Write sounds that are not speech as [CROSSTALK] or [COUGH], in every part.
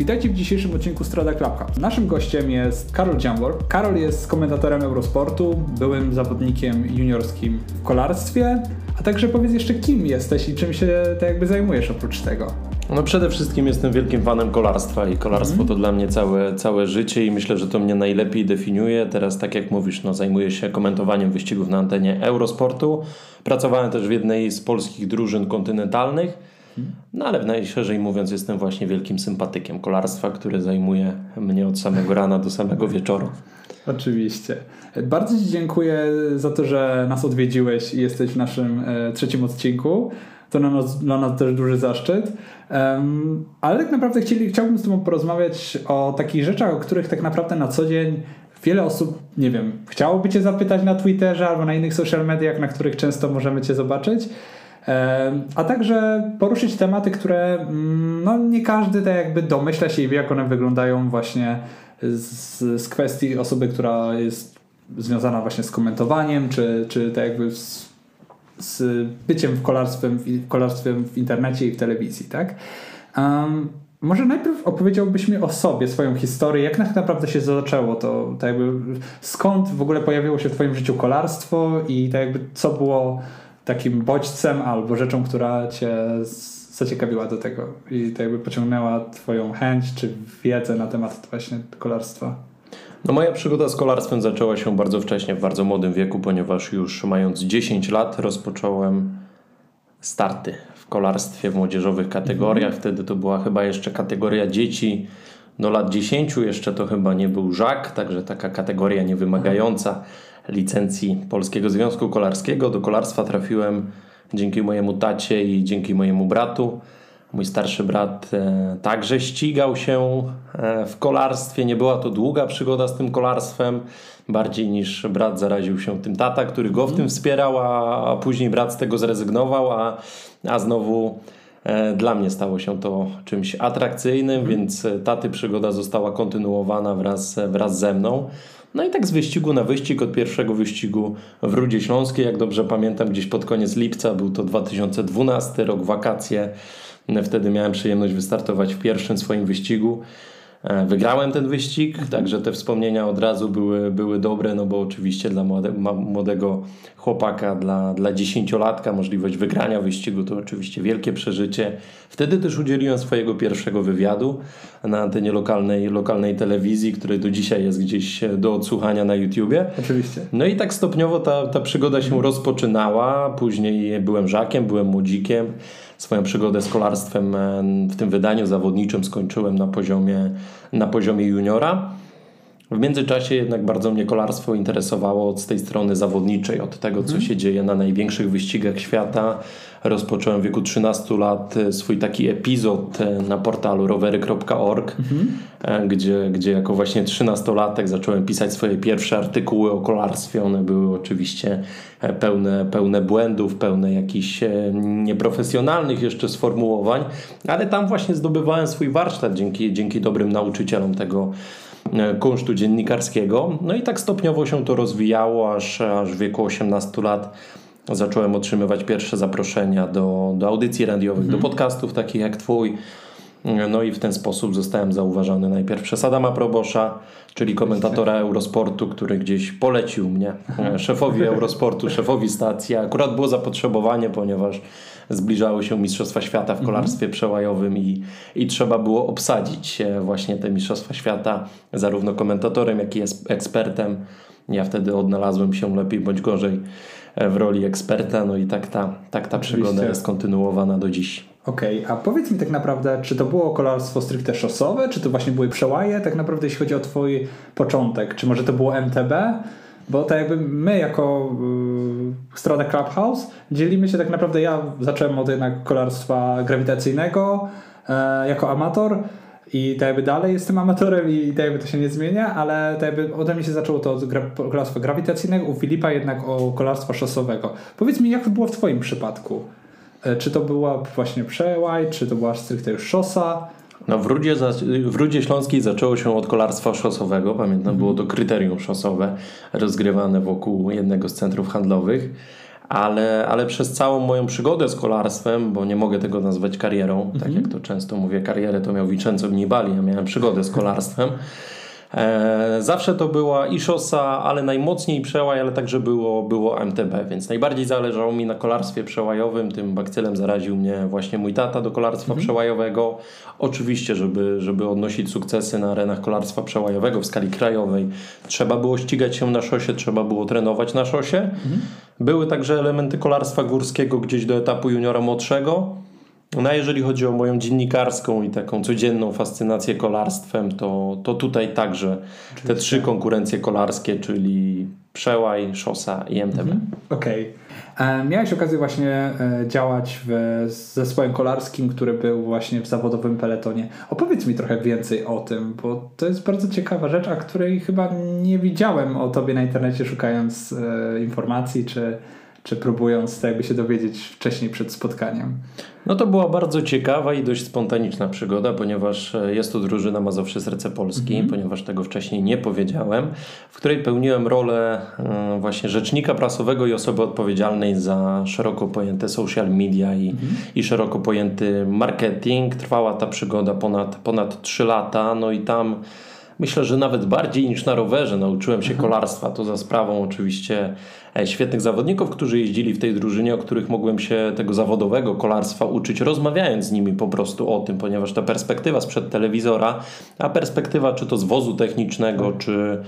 Witajcie w dzisiejszym odcinku Strada Klapka. Naszym gościem jest Karol Dziambor. Karol jest komentatorem Eurosportu, byłym zawodnikiem juniorskim w kolarstwie, a także powiedz jeszcze kim jesteś i czym się tak jakby zajmujesz oprócz tego. No przede wszystkim jestem wielkim fanem kolarstwa i kolarstwo mm. to dla mnie całe, całe życie i myślę, że to mnie najlepiej definiuje. Teraz tak jak mówisz, no, zajmuję się komentowaniem wyścigów na antenie Eurosportu. Pracowałem też w jednej z polskich drużyn kontynentalnych. No ale najszerzej mówiąc jestem właśnie wielkim sympatykiem kolarstwa, które zajmuje mnie od samego rana do samego wieczoru. Oczywiście. Bardzo Ci dziękuję za to, że nas odwiedziłeś i jesteś w naszym e, trzecim odcinku. To dla nas, dla nas też duży zaszczyt. Um, ale tak naprawdę chcieli, chciałbym z Tobą porozmawiać o takich rzeczach, o których tak naprawdę na co dzień wiele osób, nie wiem, chciałoby Cię zapytać na Twitterze albo na innych social mediach, na których często możemy Cię zobaczyć. A także poruszyć tematy, które mm, no, nie każdy tak jakby domyśla się jak one wyglądają właśnie z, z kwestii osoby, która jest związana właśnie z komentowaniem, czy, czy tak jakby z, z byciem w kolarstwem, w kolarstwem w internecie i w telewizji, tak? Um, może najpierw opowiedziałbyś mi o sobie, swoją historię, jak tak naprawdę się zaczęło to, tak jakby skąd w ogóle pojawiło się w twoim życiu kolarstwo i tak jakby co było takim bodźcem albo rzeczą, która cię zaciekawiła do tego i tak jakby pociągnęła twoją chęć czy wiedzę na temat właśnie kolarstwa? No moja przygoda z kolarstwem zaczęła się bardzo wcześnie, w bardzo młodym wieku, ponieważ już mając 10 lat rozpocząłem starty w kolarstwie w młodzieżowych kategoriach. Mhm. Wtedy to była chyba jeszcze kategoria dzieci do lat 10, jeszcze to chyba nie był żak, także taka kategoria niewymagająca licencji Polskiego Związku Kolarskiego. Do kolarstwa trafiłem dzięki mojemu tacie i dzięki mojemu bratu. Mój starszy brat e, także ścigał się e, w kolarstwie. Nie była to długa przygoda z tym kolarstwem, bardziej niż brat zaraził się tym tata, który go w tym wspierał, a, a później brat z tego zrezygnował, a, a znowu e, dla mnie stało się to czymś atrakcyjnym, mhm. więc taty przygoda została kontynuowana wraz, wraz ze mną. No i tak z wyścigu na wyścig, od pierwszego wyścigu w Rudzie Śląskiej, jak dobrze pamiętam, gdzieś pod koniec lipca, był to 2012 rok, wakacje. Wtedy miałem przyjemność wystartować w pierwszym swoim wyścigu. E, wygrałem ten wyścig, także te wspomnienia od razu były, były dobre, no bo oczywiście dla młode, młodego chłopaka, dla, dla dziesięciolatka możliwość wygrania wyścigu to oczywiście wielkie przeżycie. Wtedy też udzieliłem swojego pierwszego wywiadu na antenie lokalnej, lokalnej telewizji, który do dzisiaj jest gdzieś do odsłuchania na YouTubie. Oczywiście. No i tak stopniowo ta, ta przygoda się rozpoczynała, później byłem żakiem, byłem młodzikiem. Swoją przygodę z kolarstwem e, w tym wydaniu zawodniczym skończyłem na poziomie, na poziomie juniora. W międzyczasie jednak bardzo mnie kolarstwo interesowało od tej strony zawodniczej, od tego, co mhm. się dzieje na największych wyścigach świata. Rozpocząłem w wieku 13 lat e, swój taki epizod e, na portalu rowery.org, mhm. E, gdzie, gdzie jako właśnie 13-latek zacząłem pisać swoje pierwsze artykuły o kolarstwie. One były oczywiście pełne, pełne błędów, pełne jakichś nieprofesjonalnych jeszcze sformułowań, ale tam właśnie zdobywałem swój warsztat dzięki, dzięki dobrym nauczycielom tego kunsztu dziennikarskiego. No i tak stopniowo się to rozwijało, aż, aż w wieku 18 lat zacząłem otrzymywać pierwsze zaproszenia do, do audycji radiowych, do mhm. podcastów takich jak Twój. No i w ten sposób zostałem zauważony najpierw przez Adama Probosza, czyli komentatora Eurosportu, który gdzieś polecił mnie e, szefowi Eurosportu, szefowi stacji. Akurat było zapotrzebowanie, ponieważ zbliżały się Mistrzostwa Świata w kolarstwie mhm. przełajowym i, i trzeba było obsadzić właśnie te Mistrzostwa Świata zarówno komentatorem, jak i ekspertem. Ja wtedy odnalazłem się lepiej bądź gorzej w roli eksperta, no i tak ta, tak ta przygoda jest kontynuowana do dziś. Okej, okay, a powiedz mi tak naprawdę, czy to było kolarstwo stricte szosowe, czy to właśnie były przełaje, tak naprawdę jeśli chodzi o twój początek, czy może to było MTB? Bo tak jakby my jako yy, strona Clubhouse dzielimy się tak naprawdę, ja zacząłem od jednak kolarstwa grawitacyjnego yy, jako amator i tak jakby dalej jestem amatorem i tak jakby to się nie zmienia, ale tak jakby ode mnie się zaczęło to od gra, kolarstwa grawitacyjnego, u Filipa jednak o kolarstwa szosowego. Powiedz mi, jak to było w twoim przypadku? Yy, czy to była właśnie przełaj, czy to była stricte już szosa? No w, Rudzie, w Rudzie Śląskiej zaczęło się od kolarstwa szosowego. Pamiętam, było to kryterium szosowe rozgrywane wokół jednego z centrów handlowych. ale, ale przez całą moją przygodę z kolarstwem, bo nie mogę tego nazwać karierą, tak Mhm. jak to często mówię, karierę to miał Vincenzo Nibali, ja miałem przygodę z kolarstwem. E, zawsze to była i szosa, ale najmocniej przełaj, ale także było, było MTB, więc najbardziej zależało mi na kolarstwie przełajowym. Tym bakcylem zaraził mnie właśnie mój tata do kolarstwa przełajowego. Oczywiście, żeby, żeby odnosić sukcesy na arenach kolarstwa przełajowego w skali krajowej, trzeba było ścigać się na szosie, trzeba było trenować na szosie. Były także elementy kolarstwa górskiego gdzieś do etapu juniora młodszego. No a jeżeli chodzi o moją dziennikarską i taką codzienną fascynację kolarstwem, to, to tutaj także te trzy konkurencje kolarskie, czyli przełaj, szosa i MTB. Okej. E, Miałeś okazję właśnie e, działać w zespołem kolarskim, który był właśnie w zawodowym peletonie. Opowiedz mi trochę więcej o tym, bo to jest bardzo ciekawa rzecz, a której chyba nie widziałem o tobie na internecie szukając e, informacji, czy, czy próbując tak jakby się dowiedzieć wcześniej przed spotkaniem. No to była bardzo ciekawa i dość spontaniczna przygoda, ponieważ e, jest to drużyna Mazowsze Serce Polski, ponieważ tego wcześniej nie powiedziałem, w której pełniłem rolę e, właśnie rzecznika prasowego i osoby odpowiedzialnej za szeroko pojęte social media i, i szeroko pojęty marketing. Trwała ta przygoda ponad, ponad 3 lata, no i tam Myślę, że nawet bardziej niż na rowerze nauczyłem się kolarstwa. To za sprawą oczywiście świetnych zawodników, którzy jeździli w tej drużynie, o których mogłem się tego zawodowego kolarstwa uczyć, rozmawiając z nimi po prostu o tym, ponieważ ta perspektywa sprzed telewizora, a perspektywa czy to z wozu technicznego, czy,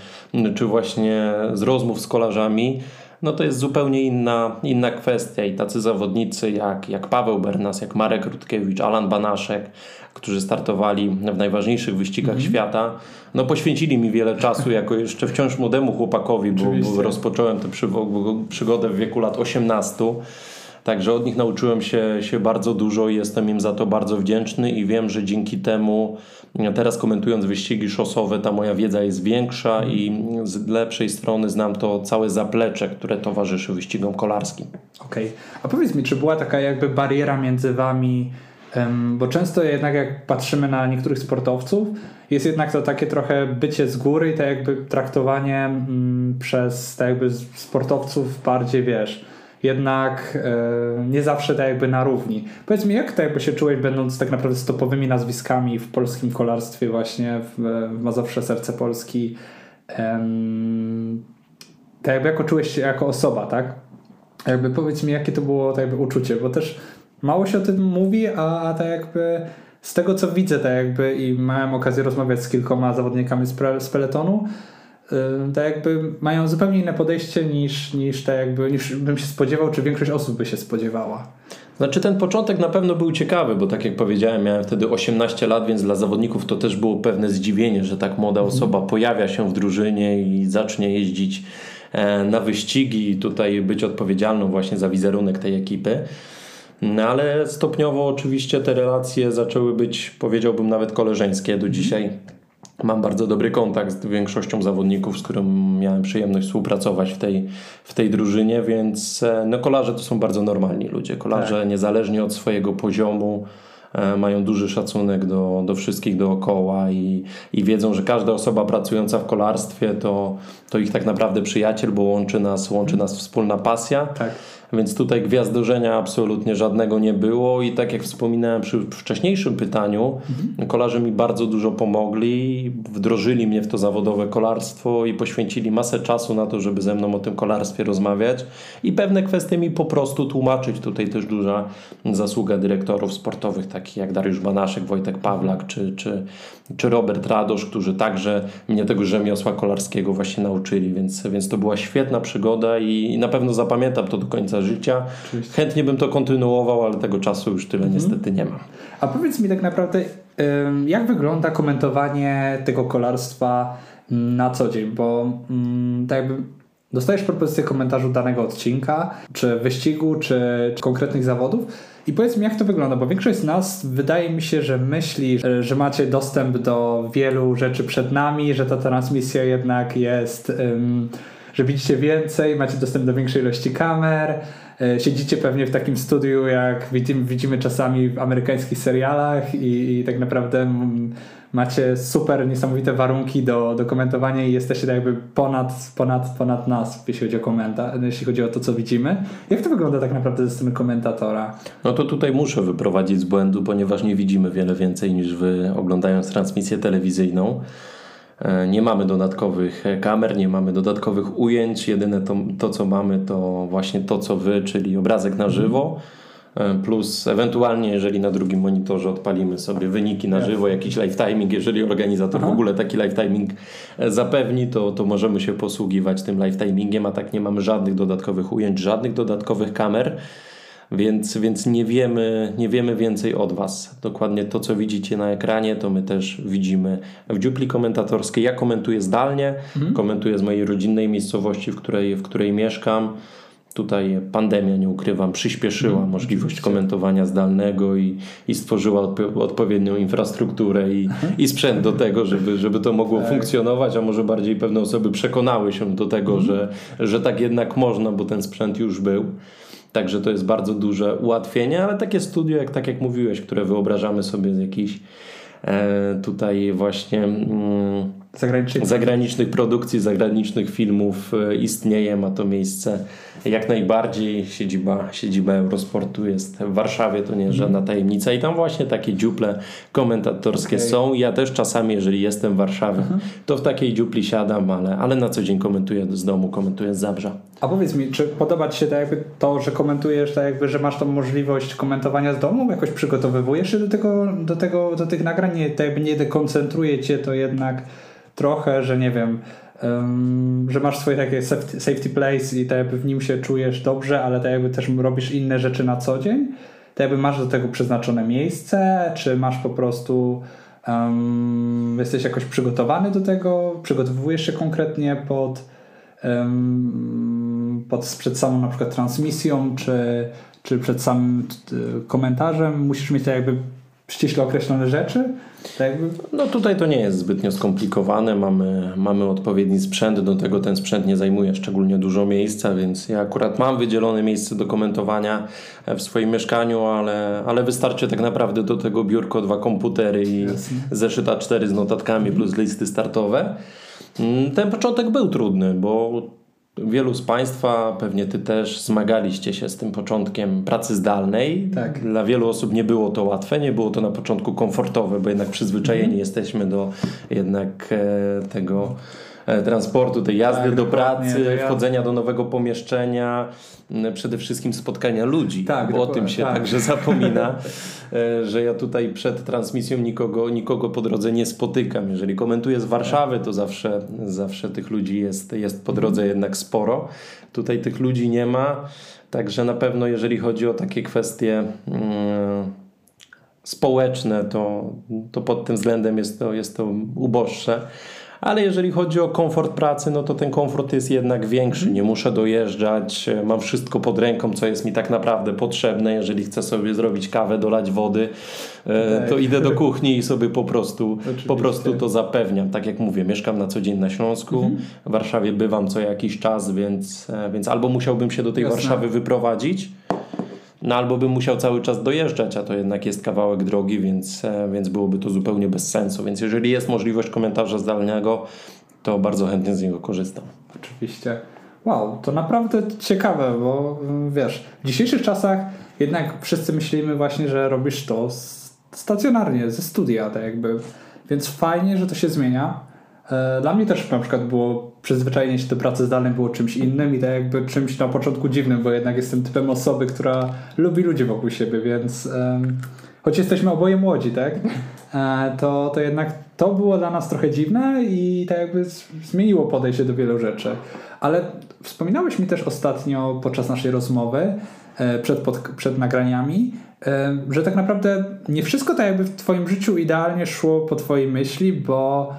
czy właśnie z rozmów z kolarzami, no to jest zupełnie inna, inna kwestia. I tacy zawodnicy jak, jak Paweł Bernas, jak Marek Rutkiewicz, Alan Banaszek, którzy startowali w najważniejszych wyścigach świata, no poświęcili mi wiele czasu [LAUGHS] jako jeszcze wciąż młodemu chłopakowi, bo, bo rozpocząłem tę przywo- przygodę w wieku lat 18. Także od nich nauczyłem się, się bardzo dużo i jestem im za to bardzo wdzięczny i wiem, że dzięki temu teraz komentując wyścigi szosowe ta moja wiedza jest większa i z lepszej strony znam to całe zaplecze, które towarzyszy wyścigom kolarskim. Okej. A powiedz mi, czy była taka jakby bariera między wami, bo często jednak jak patrzymy na niektórych sportowców, jest jednak to takie trochę bycie z góry i tak jakby traktowanie mm, przez tak jakby sportowców bardziej, wiesz, jednak e, nie zawsze tak jakby na równi. Powiedz mi, jak tak jakby się czułeś będąc tak naprawdę z topowymi nazwiskami w polskim kolarstwie właśnie, w, w Mazowsze Serce Polski, tak jakby jako czułeś się jako osoba, tak? Jakby powiedz mi, jakie to było tak jakby uczucie, bo też mało się o tym mówi, a, a tak jakby z tego co widzę, tak jakby i miałem okazję rozmawiać z kilkoma zawodnikami z, pre, z peletonu, tak jakby mają zupełnie inne podejście niż, niż tak jakby, niż bym się spodziewał, czy większość osób by się spodziewała. Znaczy ten początek na pewno był ciekawy, bo tak jak powiedziałem, miałem wtedy 18 lat, więc dla zawodników to też było pewne zdziwienie, że tak młoda osoba pojawia się w drużynie i zacznie jeździć e, na wyścigi i tutaj być odpowiedzialną właśnie za wizerunek tej ekipy. No ale stopniowo oczywiście te relacje zaczęły być, powiedziałbym, nawet koleżeńskie. Do dzisiaj mam bardzo dobry kontakt z większością zawodników, z którym miałem przyjemność współpracować w tej, w tej drużynie, więc e, no, kolarze to są bardzo normalni ludzie. Kolarze niezależnie od swojego poziomu e, mają duży szacunek do, do wszystkich dookoła i, i wiedzą, że każda osoba pracująca w kolarstwie to, to ich tak naprawdę przyjaciel, bo łączy nas, łączy nas wspólna pasja. Tak. Więc tutaj gwiazdorzenia absolutnie żadnego nie było. I tak jak wspominałem przy wcześniejszym pytaniu, kolarze mi bardzo dużo pomogli, wdrożyli mnie w to zawodowe kolarstwo i poświęcili masę czasu na to, żeby ze mną o tym kolarstwie rozmawiać. I pewne kwestie mi po prostu tłumaczyć. Tutaj też duża zasługa dyrektorów sportowych, takich jak Dariusz Banaszek, Wojtek Pawlak czy, czy, czy Robert Radosz, którzy także mnie tego rzemiosła kolarskiego właśnie nauczyli, więc, więc to była świetna przygoda i, i na pewno zapamiętam to do końca życia. Oczywiście. Chętnie bym to kontynuował, ale tego czasu już tyle niestety nie mam. A powiedz mi tak naprawdę, jak wygląda komentowanie tego kolarstwa mm, na co dzień? Bo mm, tak jakby dostajesz propozycję komentarzu danego odcinka, czy wyścigu, czy, czy konkretnych zawodów. I powiedz mi, jak to wygląda, bo większość z nas wydaje mi się, że myśli, że- że macie dostęp do wielu rzeczy przed nami, że ta transmisja jednak jest ym, że widzicie więcej, macie dostęp do większej ilości kamer, e, siedzicie pewnie w takim studiu, jak widzimy, widzimy czasami w amerykańskich serialach i, i tak naprawdę macie super niesamowite warunki do, do komentowania i jesteście tak jakby ponad, ponad, ponad nas, jeśli chodzi o komentarz, jeśli chodzi o to, co widzimy. Jak to wygląda tak naprawdę ze strony komentatora? No to tutaj muszę wyprowadzić z błędu, ponieważ nie widzimy wiele więcej niż wy oglądając transmisję telewizyjną. E, nie mamy dodatkowych kamer, nie mamy dodatkowych ujęć. Jedyne to, to co mamy, to właśnie to, co wy, czyli obrazek na żywo. E, plus ewentualnie, jeżeli na drugim monitorze odpalimy sobie wyniki na żywo, jakiś live timing, jeżeli organizator Aha. w ogóle taki live timing e, zapewni, to, to możemy się posługiwać tym live timingiem, a tak nie mamy żadnych dodatkowych ujęć, żadnych dodatkowych kamer. Więc, więc nie, wiemy, nie wiemy więcej od Was. Dokładnie to, co widzicie na ekranie, to my też widzimy w dziupli komentatorskiej. Ja komentuję zdalnie, mhm. komentuję z mojej rodzinnej miejscowości, w której, w której mieszkam. Tutaj pandemia, nie ukrywam, przyspieszyła mm, możliwość komentowania zdalnego i, i stworzyła odpo odpowiednią infrastrukturę i, mhm. i sprzęt do tego, żeby, żeby to mogło tak. funkcjonować, a może bardziej pewne osoby przekonały się do tego, mm. że, że tak jednak można, bo ten sprzęt już był. Także to jest bardzo duże ułatwienie, ale takie studio, jak tak jak mówiłeś, które wyobrażamy sobie z jakichś e, tutaj właśnie. Mm, zagranicznych, zagranicznych produkcji, zagranicznych filmów e, istnieje, ma to miejsce jak najbardziej. Siedziba, siedziba Eurosportu jest w Warszawie, to nie jest żadna mhm. tajemnica i tam właśnie takie dziuple komentatorskie okay. są. Ja też czasami, jeżeli jestem w Warszawie, uh mhm. to w takiej dziupli siadam, ale, ale na co dzień komentuję z domu, komentuję z Zabrza. A powiedz mi, czy podoba Ci się tak jakby to, że komentujesz, tak jakby, że masz tą możliwość komentowania z domu? Jakoś przygotowywujesz się do tego, do tego, do tych nagrań? Nie, tak jakby nie dekoncentruje Cię to jednak trochę, że nie wiem, um, że masz swoje takie safety, place i tak jakby w nim się czujesz dobrze, ale tak jakby też robisz inne rzeczy na co dzień. Tak jakby masz do tego przeznaczone miejsce, czy masz po prostu um, jesteś jakoś przygotowany do tego, przygotowujesz się konkretnie pod, um, pod przed samą na przykład transmisją, czy, czy przed samym komentarzem. Musisz mieć tak jakby ściśle określone rzeczy? Tak. No tutaj to nie jest zbytnio skomplikowane. Mamy, mamy odpowiedni sprzęt, do tego ten sprzęt nie zajmuje szczególnie dużo miejsca, więc ja akurat mam wydzielone miejsce do komentowania w swoim mieszkaniu, ale, ale wystarczy tak naprawdę do tego biurko, dwa komputery i Jasne. zeszyta cztery z notatkami plus listy startowe. Mm, ten początek był trudny, bo Wielu z Państwa, pewnie Ty też, zmagaliście się z tym początkiem pracy zdalnej. Tak. Dla wielu osób nie było to łatwe, nie było to na początku komfortowe, bo jednak przyzwyczajeni mm. jesteśmy do jednak e, tego transportu, tej jazdy tak, do pracy, do wchodzenia do nowego pomieszczenia, przede wszystkim spotkania ludzi, tak, bo o tym się tak. także [LAUGHS] zapomina, e, że ja tutaj przed transmisją nikogo, nikogo po drodze nie spotykam. Jeżeli komentuję z Warszawy, to zawsze, zawsze tych ludzi jest, jest po drodze jednak sporo. Tutaj tych ludzi nie ma, także na pewno jeżeli chodzi o takie kwestie mm, społeczne, to, to pod tym względem jest to, jest to uboższe ale jeżeli chodzi o komfort pracy, no to ten komfort jest jednak większy. Nie muszę dojeżdżać, mam wszystko pod ręką, co jest mi tak naprawdę potrzebne. Jeżeli chcę sobie zrobić kawę, dolać wody, e, to idę do kuchni i sobie po prostu, po prostu to zapewniam. Tak jak mówię, mieszkam na co dzień na Śląsku, mhm. w Warszawie bywam co jakiś czas, więc, e, więc albo musiałbym się do tej Jasne. Warszawy wyprowadzić, no albo bym musiał cały czas dojeżdżać, a to jednak jest kawałek drogi, więc, e, więc byłoby to zupełnie bez sensu. Więc jeżeli jest możliwość komentarza zdalnego, to bardzo chętnie z niego korzystam. Oczywiście. Wow, to naprawdę ciekawe, bo mm, wiesz, w dzisiejszych czasach jednak wszyscy myślimy właśnie, że robisz to stacjonarnie, ze studia, tak jakby. Więc fajnie, że to się zmienia. E, dla mnie też na przykład było przyzwyczajenie się do pracy zdalnej było czymś innym i tak jakby czymś na początku dziwnym, bo jednak jestem typem osoby, która lubi ludzi wokół siebie, więc um, choć jesteśmy oboje młodzi, tak, e, to, to jednak to było dla nas trochę dziwne i tak jakby zmieniło podejście do wielu rzeczy. Ale wspominałeś mi też ostatnio podczas naszej rozmowy, e, przed, pod, przed nagraniami, że tak naprawdę nie wszystko tak jakby w Twoim życiu idealnie szło po Twojej myśli, bo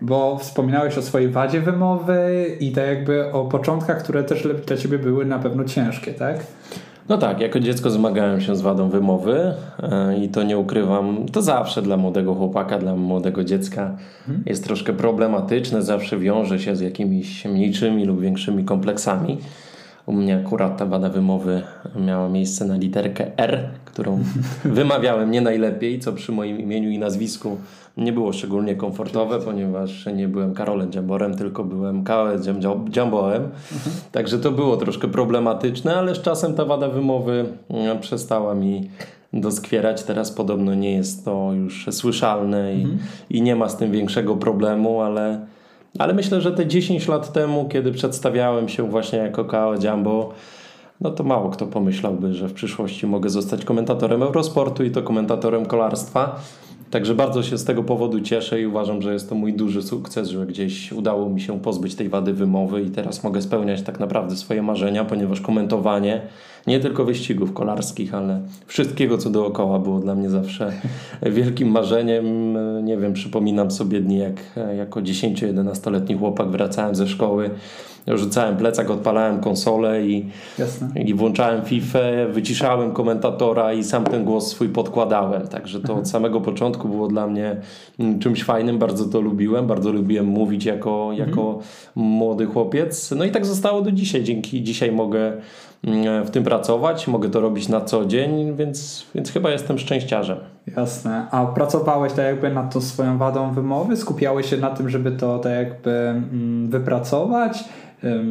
bo wspominałeś o swojej wadzie wymowy i tak jakby o początkach, które też dla ciebie były na pewno ciężkie, tak? No tak, jako dziecko zmagałem się z wadą wymowy e, i to nie ukrywam, to zawsze dla młodego chłopaka, dla młodego dziecka mhm. jest troszkę problematyczne, zawsze wiąże się z jakimiś mniejszymi lub większymi kompleksami. U mnie akurat ta wada wymowy miała miejsce na literkę R, którą [LAUGHS] wymawiałem nie najlepiej, co przy moim imieniu i nazwisku nie było szczególnie komfortowe, ponieważ nie byłem Karolem Dziamborem, tylko byłem Kałe Dziambołem. Mhm. Także to było troszkę problematyczne, ale z czasem ta wada wymowy mm, przestała mi doskwierać. Teraz podobno nie jest to już słyszalne i, mhm. i nie ma z tym większego problemu, ale, ale myślę, że te 10 lat temu, kiedy przedstawiałem się właśnie jako Kałe Dziambo, no to mało kto pomyślałby, że w przyszłości mogę zostać komentatorem Eurosportu i to komentatorem kolarstwa. Także bardzo się z tego powodu cieszę i uważam, że jest to mój duży sukces, że gdzieś udało mi się pozbyć tej wady wymowy i teraz mogę spełniać tak naprawdę swoje marzenia, ponieważ komentowanie nie tylko wyścigów kolarskich, ale wszystkiego, co dookoła było dla mnie zawsze [LAUGHS] wielkim marzeniem. Nie wiem, przypominam sobie dni, jak jako 10-11-letni chłopak wracałem ze szkoły rzucałem plecak, odpalałem konsolę i, i włączałem FIFA, wyciszałem komentatora i sam ten głos swój podkładałem. Także to od samego początku było dla mnie mm, czymś fajnym, bardzo to lubiłem, bardzo lubiłem mówić jako, jako mhm. młody chłopiec. No i tak zostało do dzisiaj. Dzięki dzisiaj mogę w tym pracować, mogę to robić na co dzień, więc, więc chyba jestem szczęściarzem. Jasne. A pracowałeś tak jakby nad tą swoją wadą wymowy? Skupiałeś się na tym, żeby to tak jakby mm, wypracować?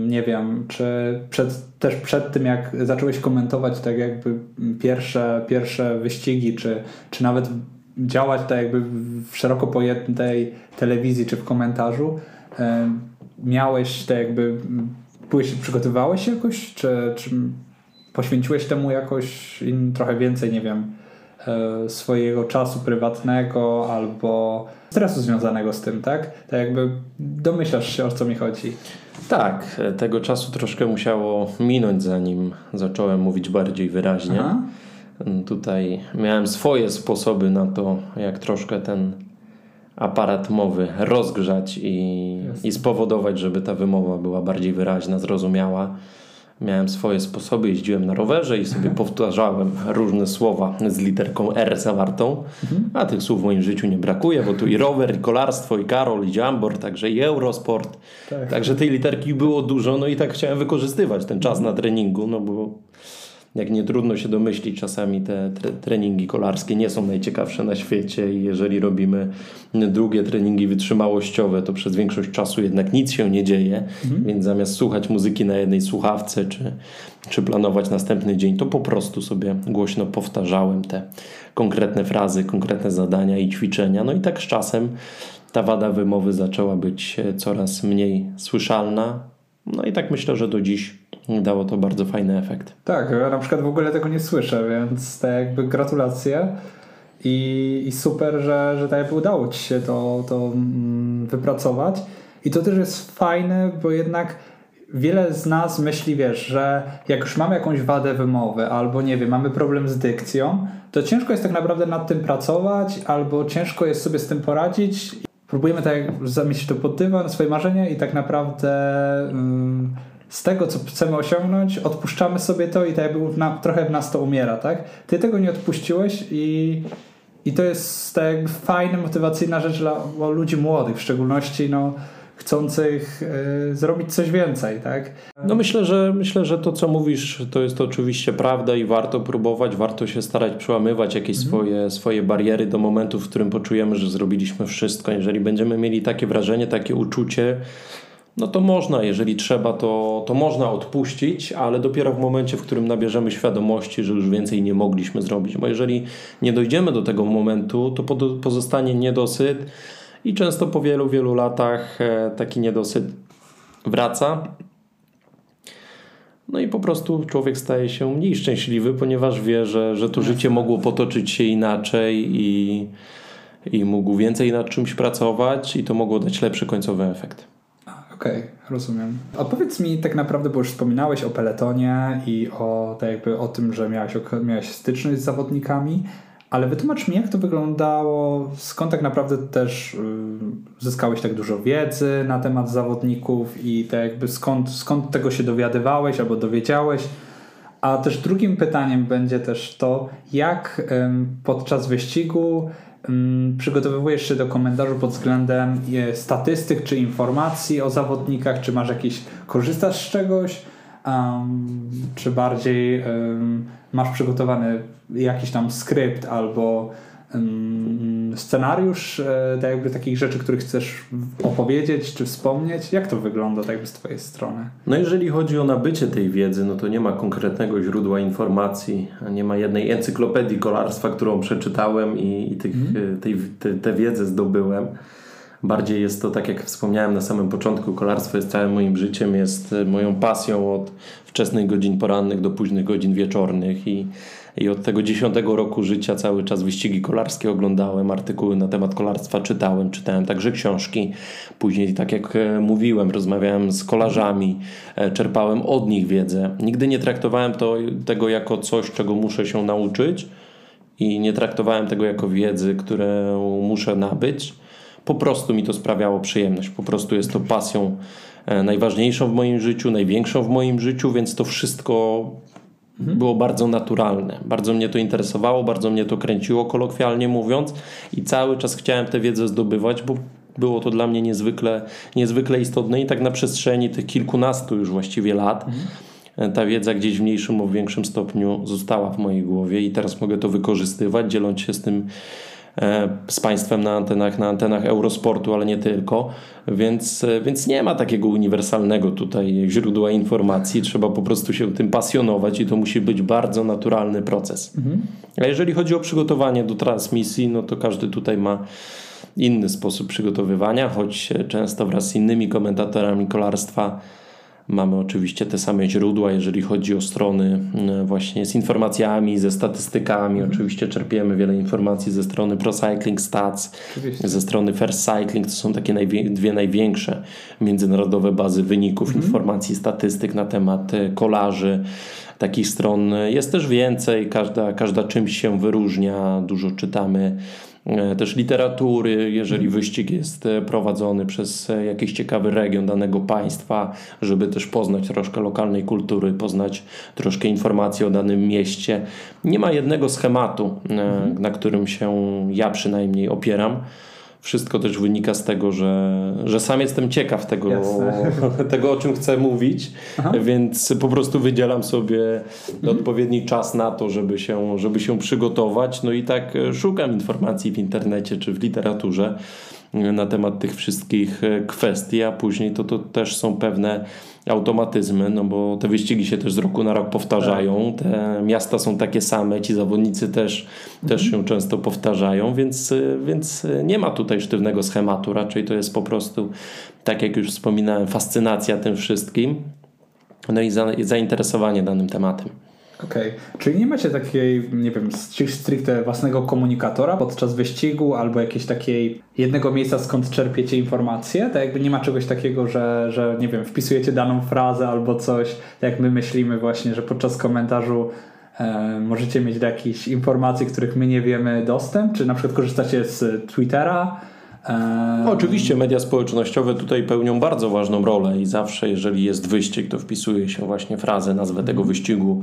nie wiem, czy przed, też przed tym, jak zacząłeś komentować tak jakby pierwsze, pierwsze wyścigi, czy, czy nawet działać tak jakby w szeroko pojętej telewizji, czy w komentarzu, miałeś tak jakby, przygotowywałeś się jakoś, czy, czy poświęciłeś temu jakoś in, trochę więcej, nie wiem, e, swojego czasu prywatnego albo stresu związanego z tym, tak? Tak jakby domyślasz się, o co mi chodzi. Tak, tego czasu troszkę musiało minąć, zanim zacząłem mówić bardziej wyraźnie. Aha. Tutaj miałem swoje sposoby na to, jak troszkę ten aparat mowy rozgrzać i, i spowodować, żeby ta wymowa była bardziej wyraźna, zrozumiała miałem swoje sposoby, jeździłem na rowerze i sobie [LAUGHS] powtarzałem różne słowa z literką R zawartą, mhm. a tych słów w moim życiu nie brakuje, bo tu i rower, i kolarstwo, i Karol, i Jambor, także i Eurosport. Tak. Także tej literki było dużo, no i tak chciałem wykorzystywać ten czas na treningu, no bo jak nie trudno się domyślić, czasami te treningi kolarskie nie są najciekawsze na świecie i jeżeli robimy długie treningi wytrzymałościowe, to przez większość czasu jednak nic się nie dzieje, mhm. więc zamiast słuchać muzyki na jednej słuchawce czy, czy planować następny dzień, to po prostu sobie głośno powtarzałem te konkretne frazy, konkretne zadania i ćwiczenia. No i tak z czasem ta wada wymowy zaczęła być coraz mniej słyszalna. No i tak myślę, że do dziś dało to bardzo fajny efekt. Tak, ja na przykład w ogóle tego nie słyszę, więc tak jakby gratulacje i, i super, że, że tak jakby udało Ci się to, to mm, wypracować. I to też jest fajne, bo jednak wiele z nas myśli, wiesz, że jak już mamy jakąś wadę wymowy, albo nie wiem, mamy problem z dykcją, to ciężko jest tak naprawdę nad tym pracować, albo ciężko jest sobie z tym poradzić. Próbujemy tak zamieścić to pod dywan, swoje marzenia i tak naprawdę z tego, co chcemy osiągnąć, odpuszczamy sobie to i tak jakby na, trochę w nas to umiera, tak? Ty tego nie odpuściłeś i, i to jest tak jakby fajna, motywacyjna rzecz dla ludzi młodych, w szczególności no, chcących y, zrobić coś więcej, tak? No myślę, że myślę, że to co mówisz to jest to oczywiście prawda i warto próbować, warto się starać przełamywać jakieś mhm. swoje, swoje bariery do momentu, w którym poczujemy, że zrobiliśmy wszystko. Jeżeli będziemy mieli takie wrażenie, takie uczucie, no to można, jeżeli trzeba, to, to można odpuścić, ale dopiero w momencie, w którym nabierzemy świadomości, że już więcej nie mogliśmy zrobić. Bo jeżeli nie dojdziemy do tego momentu, to pozostanie niedosyt i często po wielu, wielu latach e, taki niedosyt wraca. No i po prostu człowiek staje się mniej szczęśliwy, ponieważ wie, że, że to życie mogło potoczyć się inaczej i, i mógł więcej nad czymś pracować i to mogło dać lepszy końcowy efekt. Okej, okay, rozumiem. A powiedz mi tak naprawdę, bo już wspominałeś o peletonie i o, tak jakby o tym, że miałeś, miałeś styczność z zawodnikami, ale wytłumacz mi, jak to wyglądało, skąd tak naprawdę też y, zyskałeś tak dużo wiedzy na temat zawodników i tak jakby skąd, skąd tego się dowiadywałeś albo dowiedziałeś, A też drugim pytaniem będzie też to, jak podczas wyścigu przygotowujesz się do komentarzu pod względem e, statystyk czy informacji o zawodnikach, czy masz jakiś, korzystasz z czegoś, um, czy bardziej um, masz przygotowany jakiś tam skrypt albo scenariusz e, tak jakby takich rzeczy, których chcesz opowiedzieć czy wspomnieć? Jak to wygląda tak jakby z twojej strony? No jeżeli chodzi o nabycie tej wiedzy, no to nie ma konkretnego źródła informacji, nie ma jednej encyklopedii kolarstwa, którą przeczytałem i, i tych, mm. tej, te, te wiedzę zdobyłem. Bardziej jest to, tak jak wspomniałem na samym początku, kolarstwo jest całym moim życiem, jest moją pasją od wczesnych godzin porannych do późnych godzin wieczornych i i od tego dziesiątego roku życia cały czas wyścigi kolarskie oglądałem, artykuły na temat kolarstwa czytałem, czytałem także książki. Później, tak jak e, mówiłem, rozmawiałem z kolarzami, e, czerpałem od nich wiedzę. Nigdy nie traktowałem to, tego jako coś, czego muszę się nauczyć i nie traktowałem tego jako wiedzy, którą muszę nabyć. Po prostu mi to sprawiało przyjemność. Po prostu jest to pasją e, najważniejszą w moim życiu, największą w moim życiu, więc to wszystko Mhm. Było bardzo naturalne. Bardzo mnie to interesowało, bardzo mnie to kręciło, kolokwialnie mówiąc, i cały czas chciałem tę wiedzę zdobywać, bo było to dla mnie niezwykle, niezwykle istotne i tak na przestrzeni tych kilkunastu już właściwie lat. Mhm. Ta wiedza gdzieś w mniejszym lub większym stopniu została w mojej głowie i teraz mogę to wykorzystywać, dzieląc się z tym z państwem na antenach, na antenach Eurosportu, ale nie tylko, więc, e, więc nie ma takiego uniwersalnego tutaj źródła informacji, trzeba po prostu się tym pasjonować i to musi być bardzo naturalny proces. Mhm. A jeżeli chodzi o przygotowanie do transmisji, no to każdy tutaj ma inny sposób przygotowywania, choć często wraz z innymi komentatorami kolarstwa Mamy oczywiście te same źródła, jeżeli chodzi o strony e, właśnie z informacjami, ze statystykami. Mhm. Oczywiście czerpiemy wiele informacji ze strony Pro Cycling Stats, oczywiście. ze strony First Cycling. To są takie najwie dwie największe międzynarodowe bazy wyników, mhm. informacji, statystyk na temat e, kolarzy. Takich stron jest też więcej, każda, każda czymś się wyróżnia, dużo czytamy też literatury, jeżeli wyścig jest e, prowadzony przez e, jakiś ciekawy region danego państwa, żeby też poznać troszkę lokalnej kultury, poznać troszkę informacji o danym mieście. Nie ma jednego schematu, na którym się ja przynajmniej opieram wszystko też wynika z tego, że, że sam jestem ciekaw tego, [LAUGHS] tego o czym chcę mówić, Aha. więc po prostu wydzielam sobie mhm. odpowiedni czas na to, żeby się, żeby się przygotować. No i tak e, szukam informacji w internecie czy w literaturze na temat tych wszystkich e, kwestii, a później to, to też są pewne automatyzmy, no bo te wyścigi się też z roku na rok powtarzają, tak. te miasta są takie same, ci zawodnicy też, też mhm. się często powtarzają, więc, więc nie ma tutaj sztywnego schematu, raczej to jest po prostu, tak jak już wspominałem, fascynacja tym wszystkim, no i zainteresowanie danym tematem. Okej, okay. czyli nie macie takiej, nie wiem, stricte własnego komunikatora podczas wyścigu albo jakiejś takiej jednego miejsca, skąd czerpiecie informacje? Tak jakby nie ma czegoś takiego, że, że nie wiem, wpisujecie daną frazę albo coś, tak jak my myślimy właśnie, że podczas komentarzu e, możecie mieć do jakichś informacji, których my nie wiemy dostęp, czy na przykład korzystacie z Twittera, no, oczywiście media społecznościowe tutaj pełnią bardzo ważną rolę i zawsze jeżeli jest wyścig, to wpisuje się właśnie frazę, nazwę tego wyścigu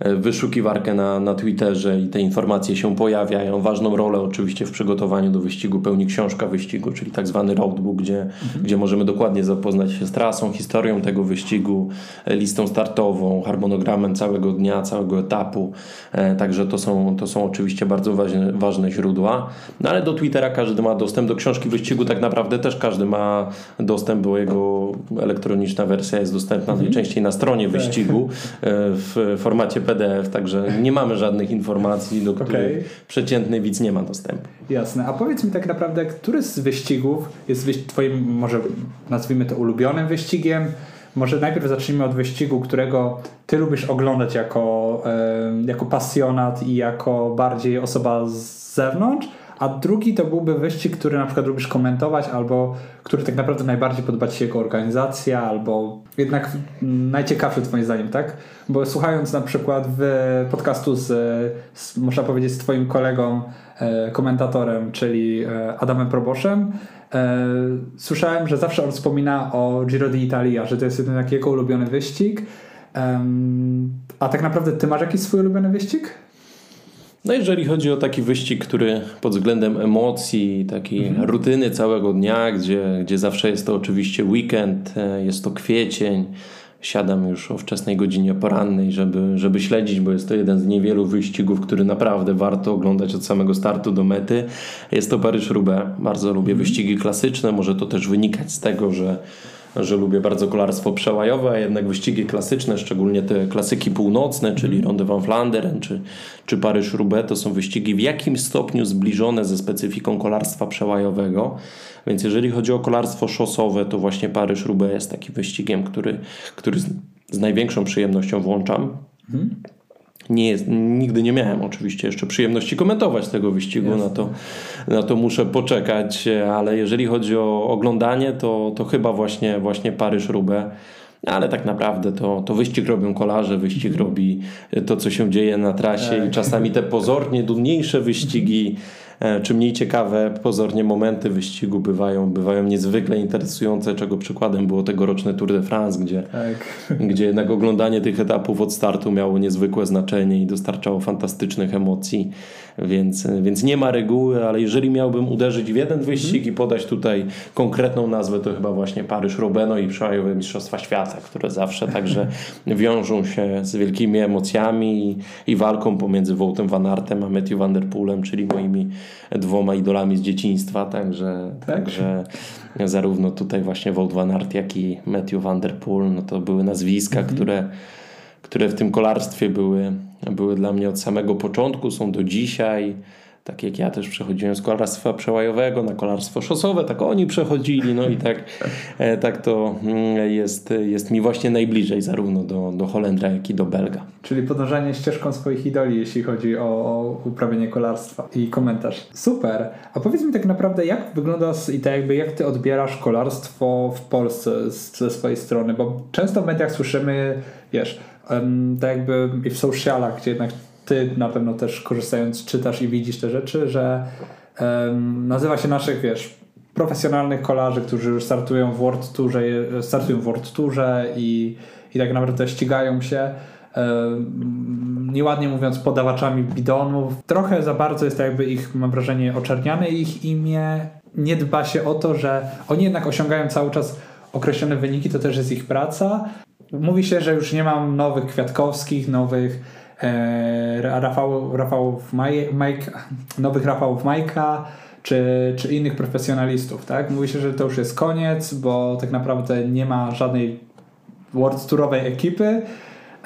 E, wyszukiwarkę na, na Twitterze i te informacje się pojawiają. Ważną rolę oczywiście w przygotowaniu do wyścigu pełni książka wyścigu, czyli tak zwany roadbook, gdzie, mhm. gdzie możemy dokładnie zapoznać się z trasą, historią tego wyścigu, e, listą startową, harmonogramem całego dnia, całego etapu. E, także to są, to są oczywiście bardzo ważne, ważne źródła. No ale do Twittera każdy ma dostęp, do książki wyścigu tak naprawdę też każdy ma dostęp, bo jego elektroniczna wersja jest dostępna mhm. najczęściej na stronie wyścigu w formacie PDF, także nie mamy żadnych informacji, do których okay. przeciętny widz nie ma dostępu. Jasne. A powiedz mi tak naprawdę, który z wyścigów jest twoim, może nazwijmy to ulubionym wyścigiem? Może najpierw zacznijmy od wyścigu, którego ty lubisz oglądać jako, jako pasjonat i jako bardziej osoba z zewnątrz, a drugi to byłby wyścig, który na przykład lubisz komentować, albo który tak naprawdę najbardziej podoba Ci się jako organizacja, albo jednak najciekawszy Twoim zdaniem, tak? Bo słuchając na przykład w podcastu z, z można powiedzieć, z Twoim kolegą, e, komentatorem, czyli e, Adamem Proboszem, e, słyszałem, że zawsze on wspomina o Giro d'Italia, że to jest jeden taki jego ulubiony wyścig a tak naprawdę ty masz jakiś swój ulubiony wyścig? No jeżeli chodzi o taki wyścig, który pod względem emocji, takiej mhm. rutyny całego dnia, gdzie, gdzie zawsze jest to oczywiście weekend, e, jest to kwiecień, siadam już o wczesnej godzinie porannej, żeby, żeby śledzić, bo jest to jeden z niewielu wyścigów, który naprawdę warto oglądać od samego startu do mety. Jest to Paryż-Roubaix. Bardzo lubię mm. wyścigi klasyczne. Może to też wynikać z tego, że że lubię bardzo kolarstwo przełajowe, a jednak wyścigi klasyczne, szczególnie te klasyki północne, czyli mhm. Ronde van Vlaanderen czy, czy Paryż-Roubaix, to są wyścigi w jakimś stopniu zbliżone ze specyfiką kolarstwa przełajowego. Więc jeżeli chodzi o kolarstwo szosowe, to właśnie Paryż-Roubaix jest takim wyścigiem, który, który z, z największą przyjemnością włączam. Mhm nie jest, nigdy nie miałem oczywiście jeszcze przyjemności komentować tego wyścigu, na to, na to muszę poczekać, ale jeżeli chodzi o oglądanie, to, to chyba właśnie, właśnie Paryż-Roubaix. Ale tak naprawdę to, to wyścig robią kolarze, wyścig robi to, co się dzieje na trasie i tak. czasami te pozornie dumniejsze wyścigi czy mniej ciekawe pozornie momenty wyścigu bywają, bywają niezwykle interesujące, czego przykładem było tegoroczne Tour de France, gdzie, tak. [LAUGHS] gdzie jednak oglądanie tych etapów od startu miało niezwykłe znaczenie i dostarczało fantastycznych emocji. Więc, więc nie ma reguły, ale jeżeli miałbym uderzyć w jeden wyścig mm. i podać tutaj konkretną nazwę, to chyba właśnie Paryż-Roubaix i przełajowe Mistrzostwa Świata, które zawsze także [LAUGHS] wiążą się z wielkimi emocjami i, i walką pomiędzy Wołtem Van Artem a Matthew Van Der Poelem, czyli moimi dwoma idolami z dzieciństwa, także, tak. także zarówno tutaj właśnie Wout Van Aert, jak i Matthew Van Der Poel, no to były nazwiska, mm które które w tym kolarstwie były, były dla mnie od samego początku, są do dzisiaj. Tak jak ja też przechodziłem z kolarstwa przełajowego na kolarstwo szosowe, tak oni przechodzili, no i tak, e, tak to mm, jest, jest mi właśnie najbliżej zarówno do, do Holendra, jak i do Belga. Czyli podążanie ścieżką swoich idoli, jeśli chodzi o, o uprawianie kolarstwa i komentarz. Super. A powiedz mi tak naprawdę, jak wygląda i tak jakby jak ty odbierasz kolarstwo w Polsce ze swojej strony, bo często w mediach słyszymy, wiesz, tak jakby i w socialach, gdzie jednak ty na pewno też korzystając czytasz i widzisz te rzeczy, że um, nazywa się naszych, wiesz, profesjonalnych kolarzy, którzy już startują w World Tourze, startują w World Tourze i, i tak naprawdę ścigają się nieładnie mówiąc podawaczami bidonów. Trochę za bardzo jest jakby ich, mam wrażenie, oczerniane ich imię. Nie dba się o to, że oni jednak osiągają cały czas określone wyniki, to też jest ich praca, mówi się, że już nie mam nowych Kwiatkowskich, nowych Rafał, Rafałów Majka, nowych Rafałów Majka czy, czy innych profesjonalistów, tak? Mówi się, że to już jest koniec, bo tak naprawdę nie ma żadnej World Tourowej ekipy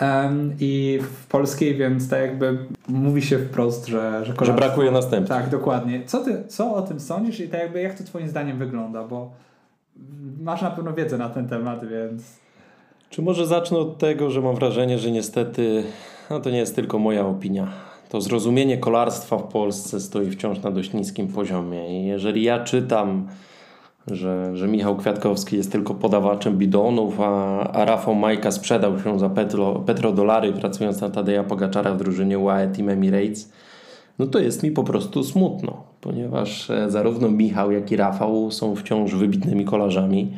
um, i w polskiej, więc tak jakby mówi się wprost, że że, że brakuje następnych. Tak, dokładnie. Co ty, co o tym sądzisz i tak jakby jak to twoim zdaniem wygląda, bo masz na pewno wiedzę na ten temat, więc czy może zacznę od tego, że mam wrażenie, że niestety no to nie jest tylko moja opinia. To zrozumienie kolarstwa w Polsce stoi wciąż na dość niskim poziomie. I jeżeli ja czytam, że, że Michał Kwiatkowski jest tylko podawaczem bidonów, a, a Rafał Majka sprzedał się za petro, petrodolary pracując na Tadeja Pogaczara w drużynie UAE Team Emirates, no to jest mi po prostu smutno, ponieważ e, zarówno Michał, jak i Rafał są wciąż wybitnymi kolarzami.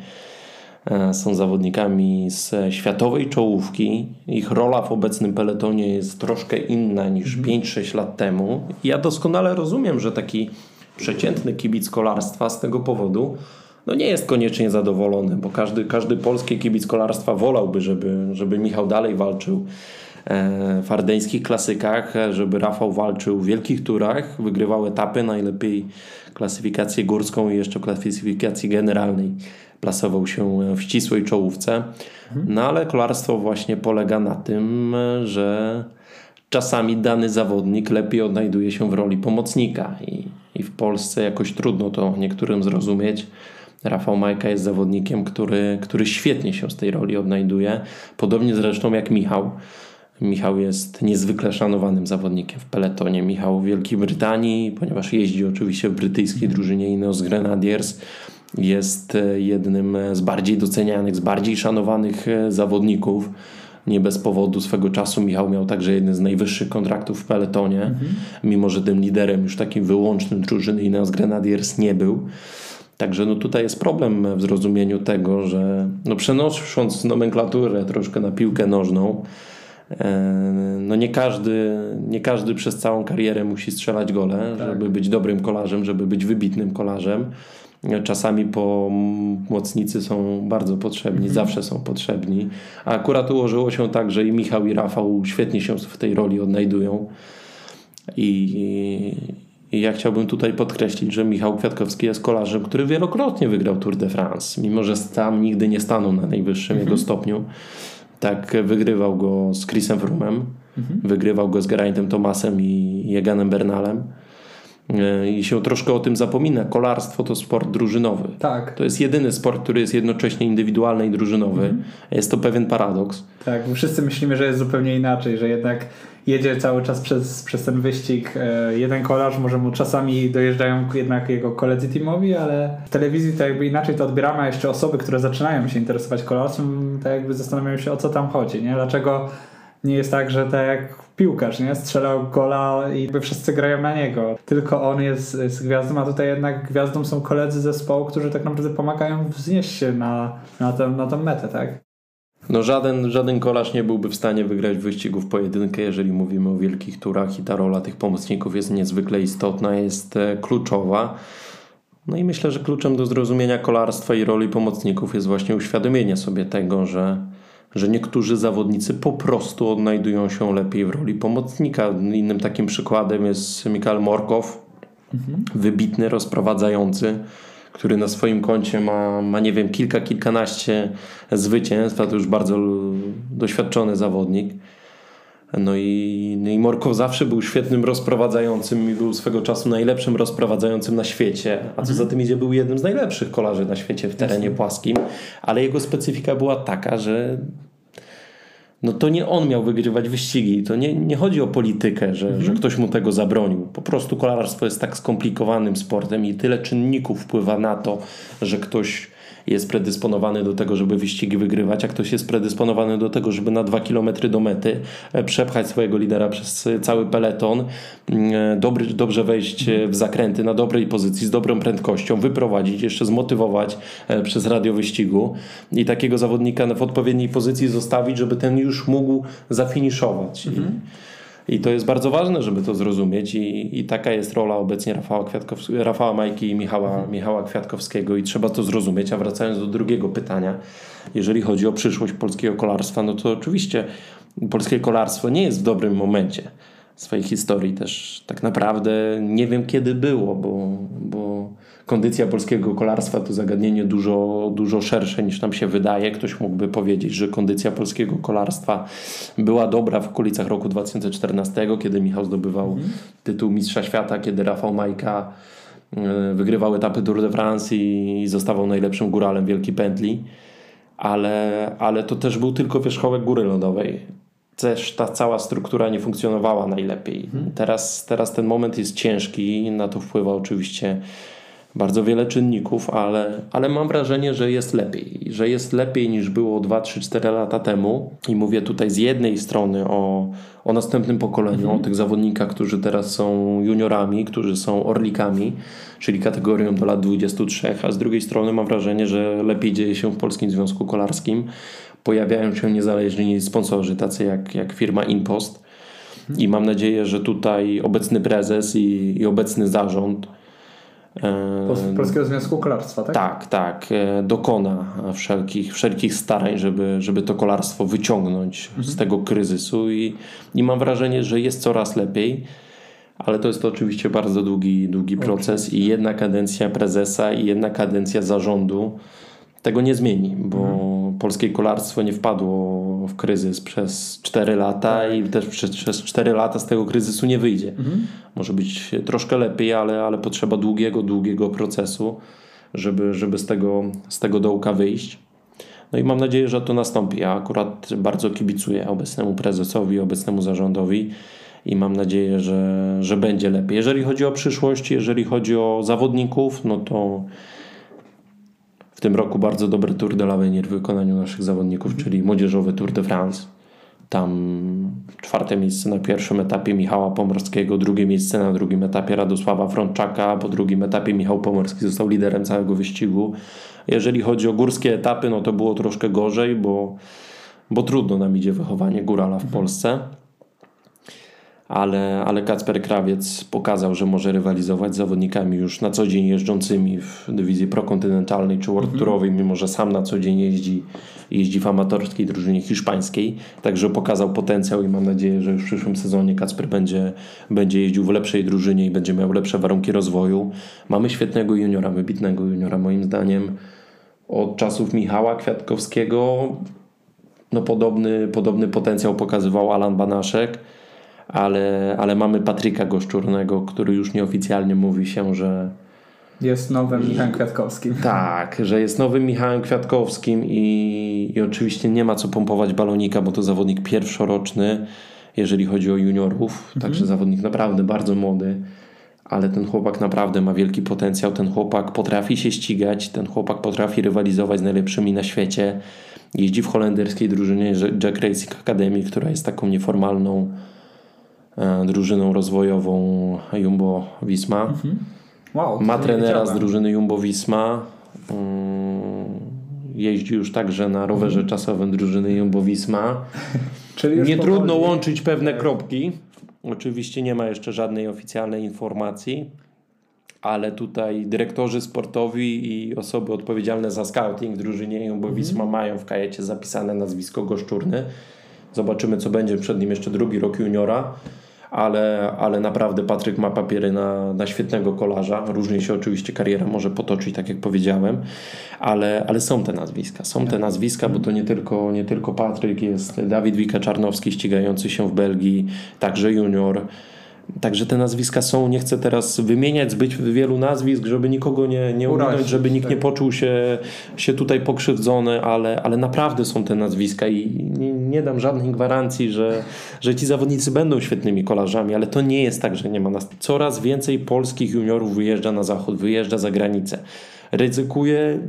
E, są zawodnikami z światowej czołówki. Ich rola w obecnym peletonie jest troszkę inna niż 5-6 mhm. lat temu. Ja doskonale rozumiem, że taki przeciętny kibic kolarstwa z tego powodu no nie jest koniecznie zadowolony, bo każdy, każdy polski kibic kolarstwa wolałby, żeby, żeby Michał dalej walczył e, w ardeńskich klasykach, żeby Rafał walczył w wielkich turach, wygrywał etapy, najlepiej klasyfikację górską i jeszcze klasyfikację generalnej plasował się w ścisłej czołówce. No ale kolarstwo właśnie polega na tym, że czasami dany zawodnik lepiej odnajduje się w roli pomocnika i, i w Polsce jakoś trudno to niektórym zrozumieć. Rafał Majka jest zawodnikiem, który, który świetnie się z tej roli odnajduje. Podobnie zresztą jak Michał. Michał jest niezwykle szanowanym zawodnikiem w peletonie. Michał w Wielkiej Brytanii, ponieważ jeździ oczywiście w brytyjskiej drużynie Ineos Grenadiers, jest e, jednym z bardziej docenianych, z bardziej szanowanych e, zawodników. Nie bez powodu swego czasu Michał miał także jeden z najwyższych kontraktów w peletonie, mhm. mimo że tym liderem już takim wyłącznym drużyny Ineos Grenadiers nie był. Także no tutaj jest problem w zrozumieniu tego, że no przenosząc nomenklaturę troszkę na piłkę nożną, e, no nie każdy, nie każdy przez całą karierę musi strzelać gole, tak. żeby być dobrym kolarzem, żeby być wybitnym kolarzem. Czasami pomocnicy są bardzo potrzebni, mhm. zawsze są potrzebni. A akurat ułożyło się tak, że i Michał i Rafał świetnie się w tej roli odnajdują. I, i ja chciałbym tutaj podkreślić, że Michał Kwiatkowski jest kolarzem, który wielokrotnie wygrał Tour de France, mimo że tam nigdy nie stanął na najwyższym mhm. jego stopniu. Tak, wygrywał go z Chrisem Froomem, mhm. wygrywał go z Geraintem Thomasem i Jeganem Bernalem. E, I się troszkę o tym zapomina. Kolarstwo to sport drużynowy. Tak. To jest jedyny sport, który jest jednocześnie indywidualny i drużynowy. Mhm. Jest to pewien paradoks. Tak, wszyscy myślimy, że jest zupełnie inaczej, że jednak jedzie cały czas przez, przez ten wyścig. E, jeden kolarz, może mu czasami dojeżdżają jednak jego koledzy teamowi, ale w telewizji to jakby inaczej to odbieramy, a jeszcze osoby, które zaczynają się interesować kolarstwem, tak jakby zastanawiają się o co tam chodzi, nie? Dlaczego nie jest tak, że tak jak piłkarz, nie? Strzelał gola i wszyscy grają na niego. Tylko on jest, jest gwiazdą, a tutaj jednak gwiazdą są koledzy zespołu, którzy tak naprawdę pomagają wznieść się na, na, tę, na tę metę, tak? No żaden, żaden kolarz nie byłby w stanie wygrać wyścigu w pojedynkę, jeżeli mówimy o wielkich turach i ta rola tych pomocników jest niezwykle istotna, jest e, kluczowa. No i myślę, że kluczem do zrozumienia kolarstwa i roli pomocników jest właśnie uświadomienie sobie tego, że, że niektórzy zawodnicy po prostu odnajdują się lepiej w roli pomocnika. Innym takim przykładem jest Mikael Morkow, mhm. wybitny, rozprowadzający który na swoim koncie ma, ma nie wiem, kilka, kilkanaście zwycięstw, a to już bardzo doświadczony zawodnik. No i, no i Morkow zawsze był świetnym rozprowadzającym i był swego czasu najlepszym rozprowadzającym na świecie. A co mhm. za tym idzie, był jednym z najlepszych kolarzy na świecie w terenie płaskim. Ale jego specyfika była taka, że no to nie on miał wygrywać wyścigi. To nie, nie chodzi o politykę, że, mhm. że ktoś mu tego zabronił. Po prostu kolarstwo jest tak skomplikowanym sportem i tyle czynników wpływa na to, że ktoś jest predysponowany do tego, żeby wyścigi wygrywać, a ktoś jest predysponowany do tego, żeby na dwa kilometry do mety e, przepchać swojego lidera przez cały peleton, mm, e, dobry, dobrze wejść e, w zakręty na dobrej pozycji, z dobrą prędkością, wyprowadzić, jeszcze zmotywować przez radio wyścigu i takiego zawodnika w odpowiedniej pozycji zostawić, żeby ten już mógł zafiniszować. Mhm. I, to jest bardzo ważne, żeby to zrozumieć. I, i taka jest rola obecnie Rafała, Kwiatkows Rafała Majki i Michała, Michała Kwiatkowskiego. I trzeba to zrozumieć. A wracając do drugiego pytania, jeżeli chodzi o przyszłość polskiego kolarstwa, no to oczywiście polskie kolarstwo nie jest w dobrym momencie swojej historii. Też tak naprawdę nie wiem kiedy było, bo, bo kondycja polskiego kolarstwa to zagadnienie dużo, dużo szersze niż nam się wydaje. Ktoś mógłby powiedzieć, że kondycja polskiego kolarstwa była dobra w okolicach roku 2014, kiedy Michał zdobywał mhm. tytuł Mistrza Świata, kiedy Rafał Majka e, wygrywał etapy Tour de France i zostawał najlepszym góralem Wielkiej Pętli. Ale, ale to też był tylko wierzchołek góry lodowej też ta cała struktura nie funkcjonowała najlepiej. Hmm. Teraz, teraz ten moment jest ciężki, na to wpływa oczywiście bardzo wiele czynników, ale, ale mam wrażenie, że jest lepiej. Że jest lepiej niż było 2, 3, 4 lata temu. I mówię tutaj z jednej strony o, o następnym pokoleniu, mhm. o tych zawodnikach, którzy teraz są juniorami, którzy są orlikami, czyli kategorią do lat 23, a z drugiej strony mam wrażenie, że lepiej dzieje się w Polskim Związku Kolarskim. Pojawiają się niezależni sponsorzy, tacy jak, jak firma Impost. Mhm. I mam nadzieję, że tutaj obecny prezes i, i obecny zarząd Polskiego Związku Kolarstwa, tak? Tak, tak. E, dokona wszelkich, wszelkich starań, żeby, żeby to kolarstwo wyciągnąć mhm. z tego kryzysu i, i mam wrażenie, że jest coraz lepiej. Ale to jest to oczywiście bardzo długi, długi proces i jedna kadencja prezesa i jedna kadencja zarządu tego nie zmieni, bo mhm. polskie kolarstwo nie wpadło w kryzys przez 4 lata i też przez, przez 4 lata z tego kryzysu nie wyjdzie. Mhm. Może być troszkę lepiej, ale, ale potrzeba długiego, długiego procesu, żeby, żeby z, tego, z tego dołka wyjść. No i mam nadzieję, że to nastąpi. Ja akurat bardzo kibicuję obecnemu prezesowi, obecnemu zarządowi i mam nadzieję, że, że będzie lepiej. Jeżeli chodzi o przyszłość, jeżeli chodzi o zawodników, no to w tym roku bardzo dobry Tour de l'Avenir w wykonaniu naszych zawodników, czyli młodzieżowy Tour de France. Tam czwarte miejsce na pierwszym etapie Michała Pomorskiego, drugie miejsce na drugim etapie Radosława Frączaka. Po drugim etapie Michał Pomorski został liderem całego wyścigu. Jeżeli chodzi o górskie etapy, no to było troszkę gorzej, bo, bo trudno nam idzie wychowanie górala w Polsce ale, ale Kacper Krawiec pokazał, że może rywalizować z zawodnikami już na co dzień jeżdżącymi w dywizji prokontynentalnej czy World mhm. Tourowej, mimo że sam na co dzień jeździ, jeździ w amatorskiej drużynie hiszpańskiej. Także pokazał potencjał i mam nadzieję, że już w przyszłym sezonie Kacper będzie, będzie jeździł w lepszej drużynie i będzie miał lepsze warunki rozwoju. Mamy świetnego juniora, wybitnego juniora moim zdaniem. Od czasów Michała Kwiatkowskiego no podobny, podobny potencjał pokazywał Alan Banaszek ale, ale mamy Patryka Goszczurnego, który już nieoficjalnie mówi się, że jest nowym Michałem Kwiatkowskim. [LAUGHS] Tak, że jest nowym Michałem Kwiatkowskim i, i oczywiście nie ma co pompować balonika, bo to zawodnik pierwszoroczny, jeżeli chodzi o juniorów, mhm. także zawodnik naprawdę bardzo młody, ale ten chłopak naprawdę ma wielki potencjał, ten chłopak potrafi się ścigać, ten chłopak potrafi rywalizować z najlepszymi na świecie. Jeździ w holenderskiej drużynie Jack Racing Academy, która jest taką nieformalną drużyną rozwojową Jumbo Visma. Mhm. Wow, Ma trenera z drużyny Jumbo Visma. Mm, jeździ już także na rowerze mhm. czasowym drużyny Jumbo Visma. [LAUGHS] Czyli nie trudno łączyć pewne kropki. Oczywiście nie ma jeszcze żadnej oficjalnej informacji, ale tutaj dyrektorzy sportowi i osoby odpowiedzialne za scouting w drużynie Jumbo Visma mhm. mają w kajecie zapisane nazwisko Goszczurny. Zobaczymy, co będzie przed nim jeszcze drugi rok juniora ale, ale naprawdę Patryk ma papiery na, na świetnego kolarza. Różnie się oczywiście kariera może potoczyć, tak jak powiedziałem, ale, ale są te nazwiska. Są te nazwiska, bo to nie tylko, nie tylko Patryk, jest Dawid Wika Czarnowski ścigający się w Belgii, także junior. Także te nazwiska są, nie chcę teraz wymieniać zbyt wielu nazwisk, żeby nikogo nie, nie uminąć, żeby nikt tak. nie poczuł się, się tutaj pokrzywdzony, ale, ale naprawdę są te nazwiska i nie, nie dam żadnej gwarancji, że, że ci zawodnicy będą świetnymi kolarzami, ale to nie jest tak, że nie ma nas. Coraz więcej polskich juniorów wyjeżdża na zachód, wyjeżdża za granicę. Ryzykuje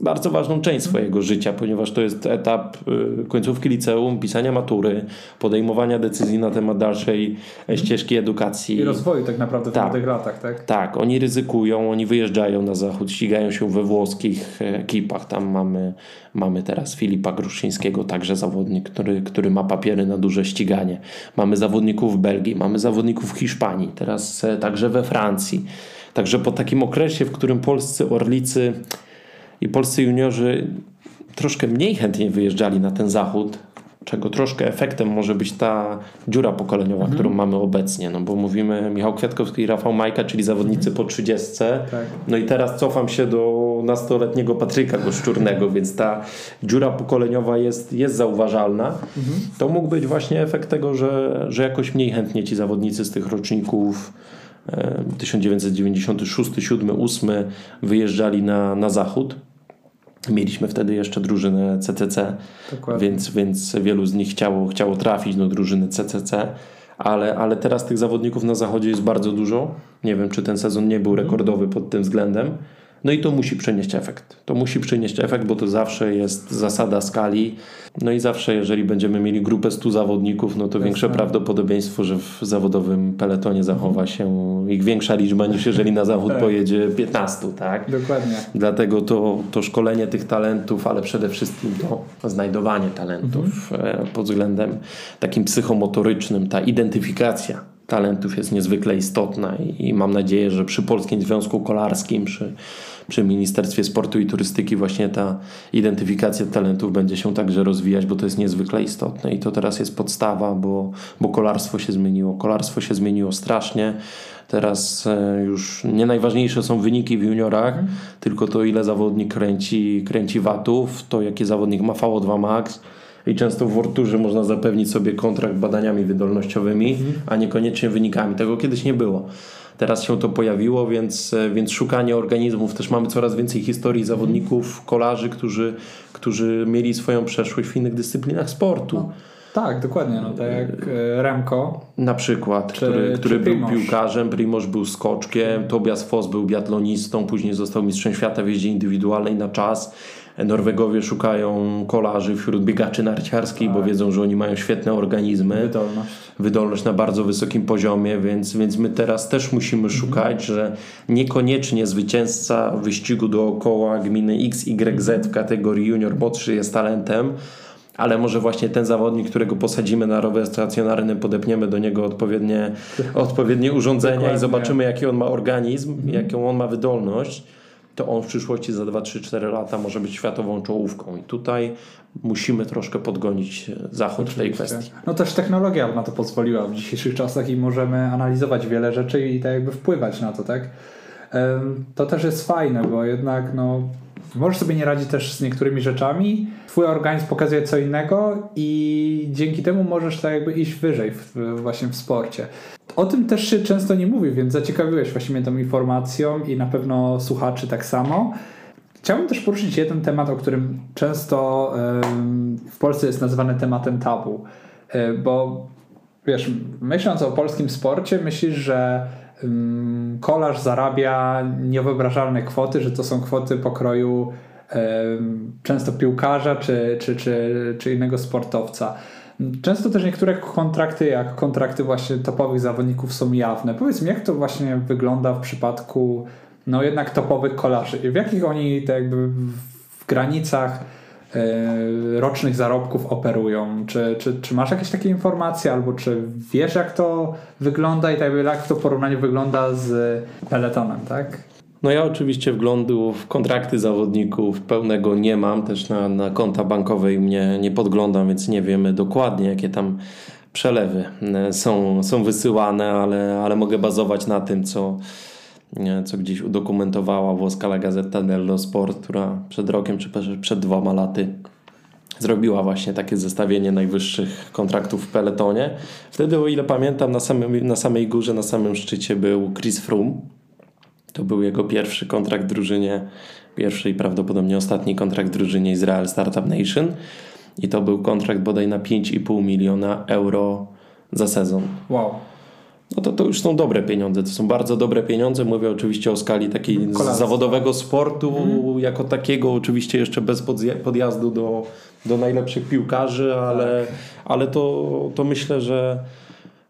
bardzo ważną część swojego życia, ponieważ to jest etap y, końcówki liceum, pisania matury, podejmowania decyzji na temat dalszej e, ścieżki edukacji. I rozwoju tak naprawdę w tak, tych latach, tak? Tak, oni ryzykują, oni wyjeżdżają na zachód, ścigają się we włoskich e, ekipach. Tam mamy, mamy teraz Filipa Gruszyńskiego, także zawodnik, który, który ma papiery na duże ściganie. Mamy zawodników w Belgii, mamy zawodników w Hiszpanii, teraz e, także we Francji. Także po takim okresie, w którym polscy orlicy i polscy juniorzy troszkę mniej chętnie wyjeżdżali na ten zachód, czego troszkę efektem może być ta dziura pokoleniowa, mhm. którą mamy obecnie, no bo mówimy Michał Kwiatkowski i Rafał Majka, czyli zawodnicy mhm. po 30. Tak. No i teraz cofam się do nastoletniego Patryka Goszczurnego, więc ta dziura pokoleniowa jest, jest zauważalna. Mhm. To mógł być właśnie efekt tego, że, że jakoś mniej chętnie ci zawodnicy z tych roczników 1996, 7, 8 wyjeżdżali na, na zachód. Mieliśmy wtedy jeszcze drużynę CCC, więc, więc wielu z nich chciało, chciało trafić do drużyny CCC, ale, ale teraz tych zawodników na zachodzie jest bardzo dużo. Nie wiem, czy ten sezon nie był rekordowy pod tym względem. No i to musi przynieść efekt. To musi przynieść efekt, bo to zawsze jest zasada skali. No i zawsze, jeżeli będziemy mieli grupę 100 zawodników, no to większe prawdopodobieństwo, że w zawodowym peletonie zachowa się ich większa liczba niż jeżeli na zachód tak. pojedzie 15, tak? Dokładnie. Dlatego to, to szkolenie tych talentów, ale przede wszystkim to znajdowanie talentów mhm. E, pod względem takim psychomotorycznym, ta identyfikacja talentów jest niezwykle istotna i mam nadzieję, że przy Polskim Związku Kolarskim, przy przy Ministerstwie Sportu i Turystyki właśnie ta identyfikacja talentów będzie się także rozwijać, bo to jest niezwykle istotne i to teraz jest podstawa, bo, bo kolarstwo się zmieniło. Kolarstwo się zmieniło strasznie. Teraz e, już nie najważniejsze są wyniki w juniorach, mhm. tylko to ile zawodnik kręci, kręci watów, to jaki zawodnik ma VO2 max i często w Worturze można zapewnić sobie kontrakt badaniami wydolnościowymi, mhm. a niekoniecznie wynikami. Tego kiedyś nie było. Teraz się to pojawiło, więc, e, więc szukanie organizmów. Też mamy coraz więcej historii zawodników, kolarzy, którzy, którzy mieli swoją przeszłość w innych dyscyplinach sportu. No. Tak, dokładnie. No, tak jak e, Remko. Na przykład, czy, który, który był Primoż. piłkarzem, Primoż był skoczkiem, Tobias Foss był biatlonistą, później został mistrzem świata w jeździe indywidualnej na czas. Norwegowie szukają kolarzy wśród biegaczy narciarskich, bo Tak. wiedzą, że oni mają świetne organizmy Wydolność. wydolność na bardzo wysokim poziomie, więc, więc my teraz też musimy szukać, że niekoniecznie zwycięzca wyścigu dookoła gminy XYZ w kategorii junior młodszy jest talentem, ale może właśnie ten zawodnik, którego posadzimy na rower stacjonarny, podepniemy do niego odpowiednie, [LAUGHS] odpowiednie urządzenia Dokładnie. i zobaczymy jaki on ma organizm, jaką on ma wydolność, to on w przyszłości za 2, 3, 4 lata może być światową czołówką. I tutaj musimy troszkę podgonić Zachód w tej kwestii. No też technologia na to pozwoliła w dzisiejszych czasach i możemy analizować wiele rzeczy i tak jakby wpływać na to, tak? To też jest fajne, bo jednak no, możesz sobie nie radzić też z niektórymi rzeczami, twój organizm pokazuje co innego i dzięki temu możesz tak jakby iść wyżej w, właśnie w sporcie. O tym też się często nie mówi, więc zaciekawiłeś właśnie mnie tą informacją i na pewno słuchaczy tak samo. Chciałbym też poruszyć jeden temat, o którym często w Polsce jest nazywany tematem tabu, E, bo wiesz, myśląc o polskim sporcie, myślisz, że kolarz zarabia niewyobrażalne kwoty, że to są kwoty pokroju często piłkarza czy, czy, czy, czy innego sportowca. Często też niektóre kontrakty, jak kontrakty właśnie topowych zawodników są jawne. Powiedz mi, jak to właśnie wygląda w przypadku no jednak topowych kolarzy? W jakich oni tak jakby w granicach rocznych zarobków operują? Czy, czy, czy masz jakieś takie informacje, albo czy wiesz jak to wygląda i tak jak to porównanie wygląda z peletonem, tak? No ja oczywiście wglądu w kontrakty zawodników pełnego nie mam, też na, na konta bankowej mnie nie podglądam, więc nie wiemy dokładnie jakie tam przelewy e, są, są wysyłane, ale, ale mogę bazować na tym, co, e, co gdzieś udokumentowała włoska La Gazzetta dello Sport, która przed rokiem czy przed dwoma laty zrobiła właśnie takie zestawienie najwyższych kontraktów w peletonie. Wtedy, o ile pamiętam, na, samym, na samej górze, na samym szczycie był Chris Froome. To był jego pierwszy kontrakt drużynie, pierwszy i prawdopodobnie ostatni kontrakt drużynie Israel Startup Nation. I to był kontrakt bodaj na 5,5 miliona euro za sezon. Wow. No to, to już są dobre pieniądze, to są bardzo dobre pieniądze. Mówię oczywiście o skali takiej zawodowego sportu, jako takiego, oczywiście jeszcze bez podjazdu do, do najlepszych piłkarzy, ale, ale to, to myślę, że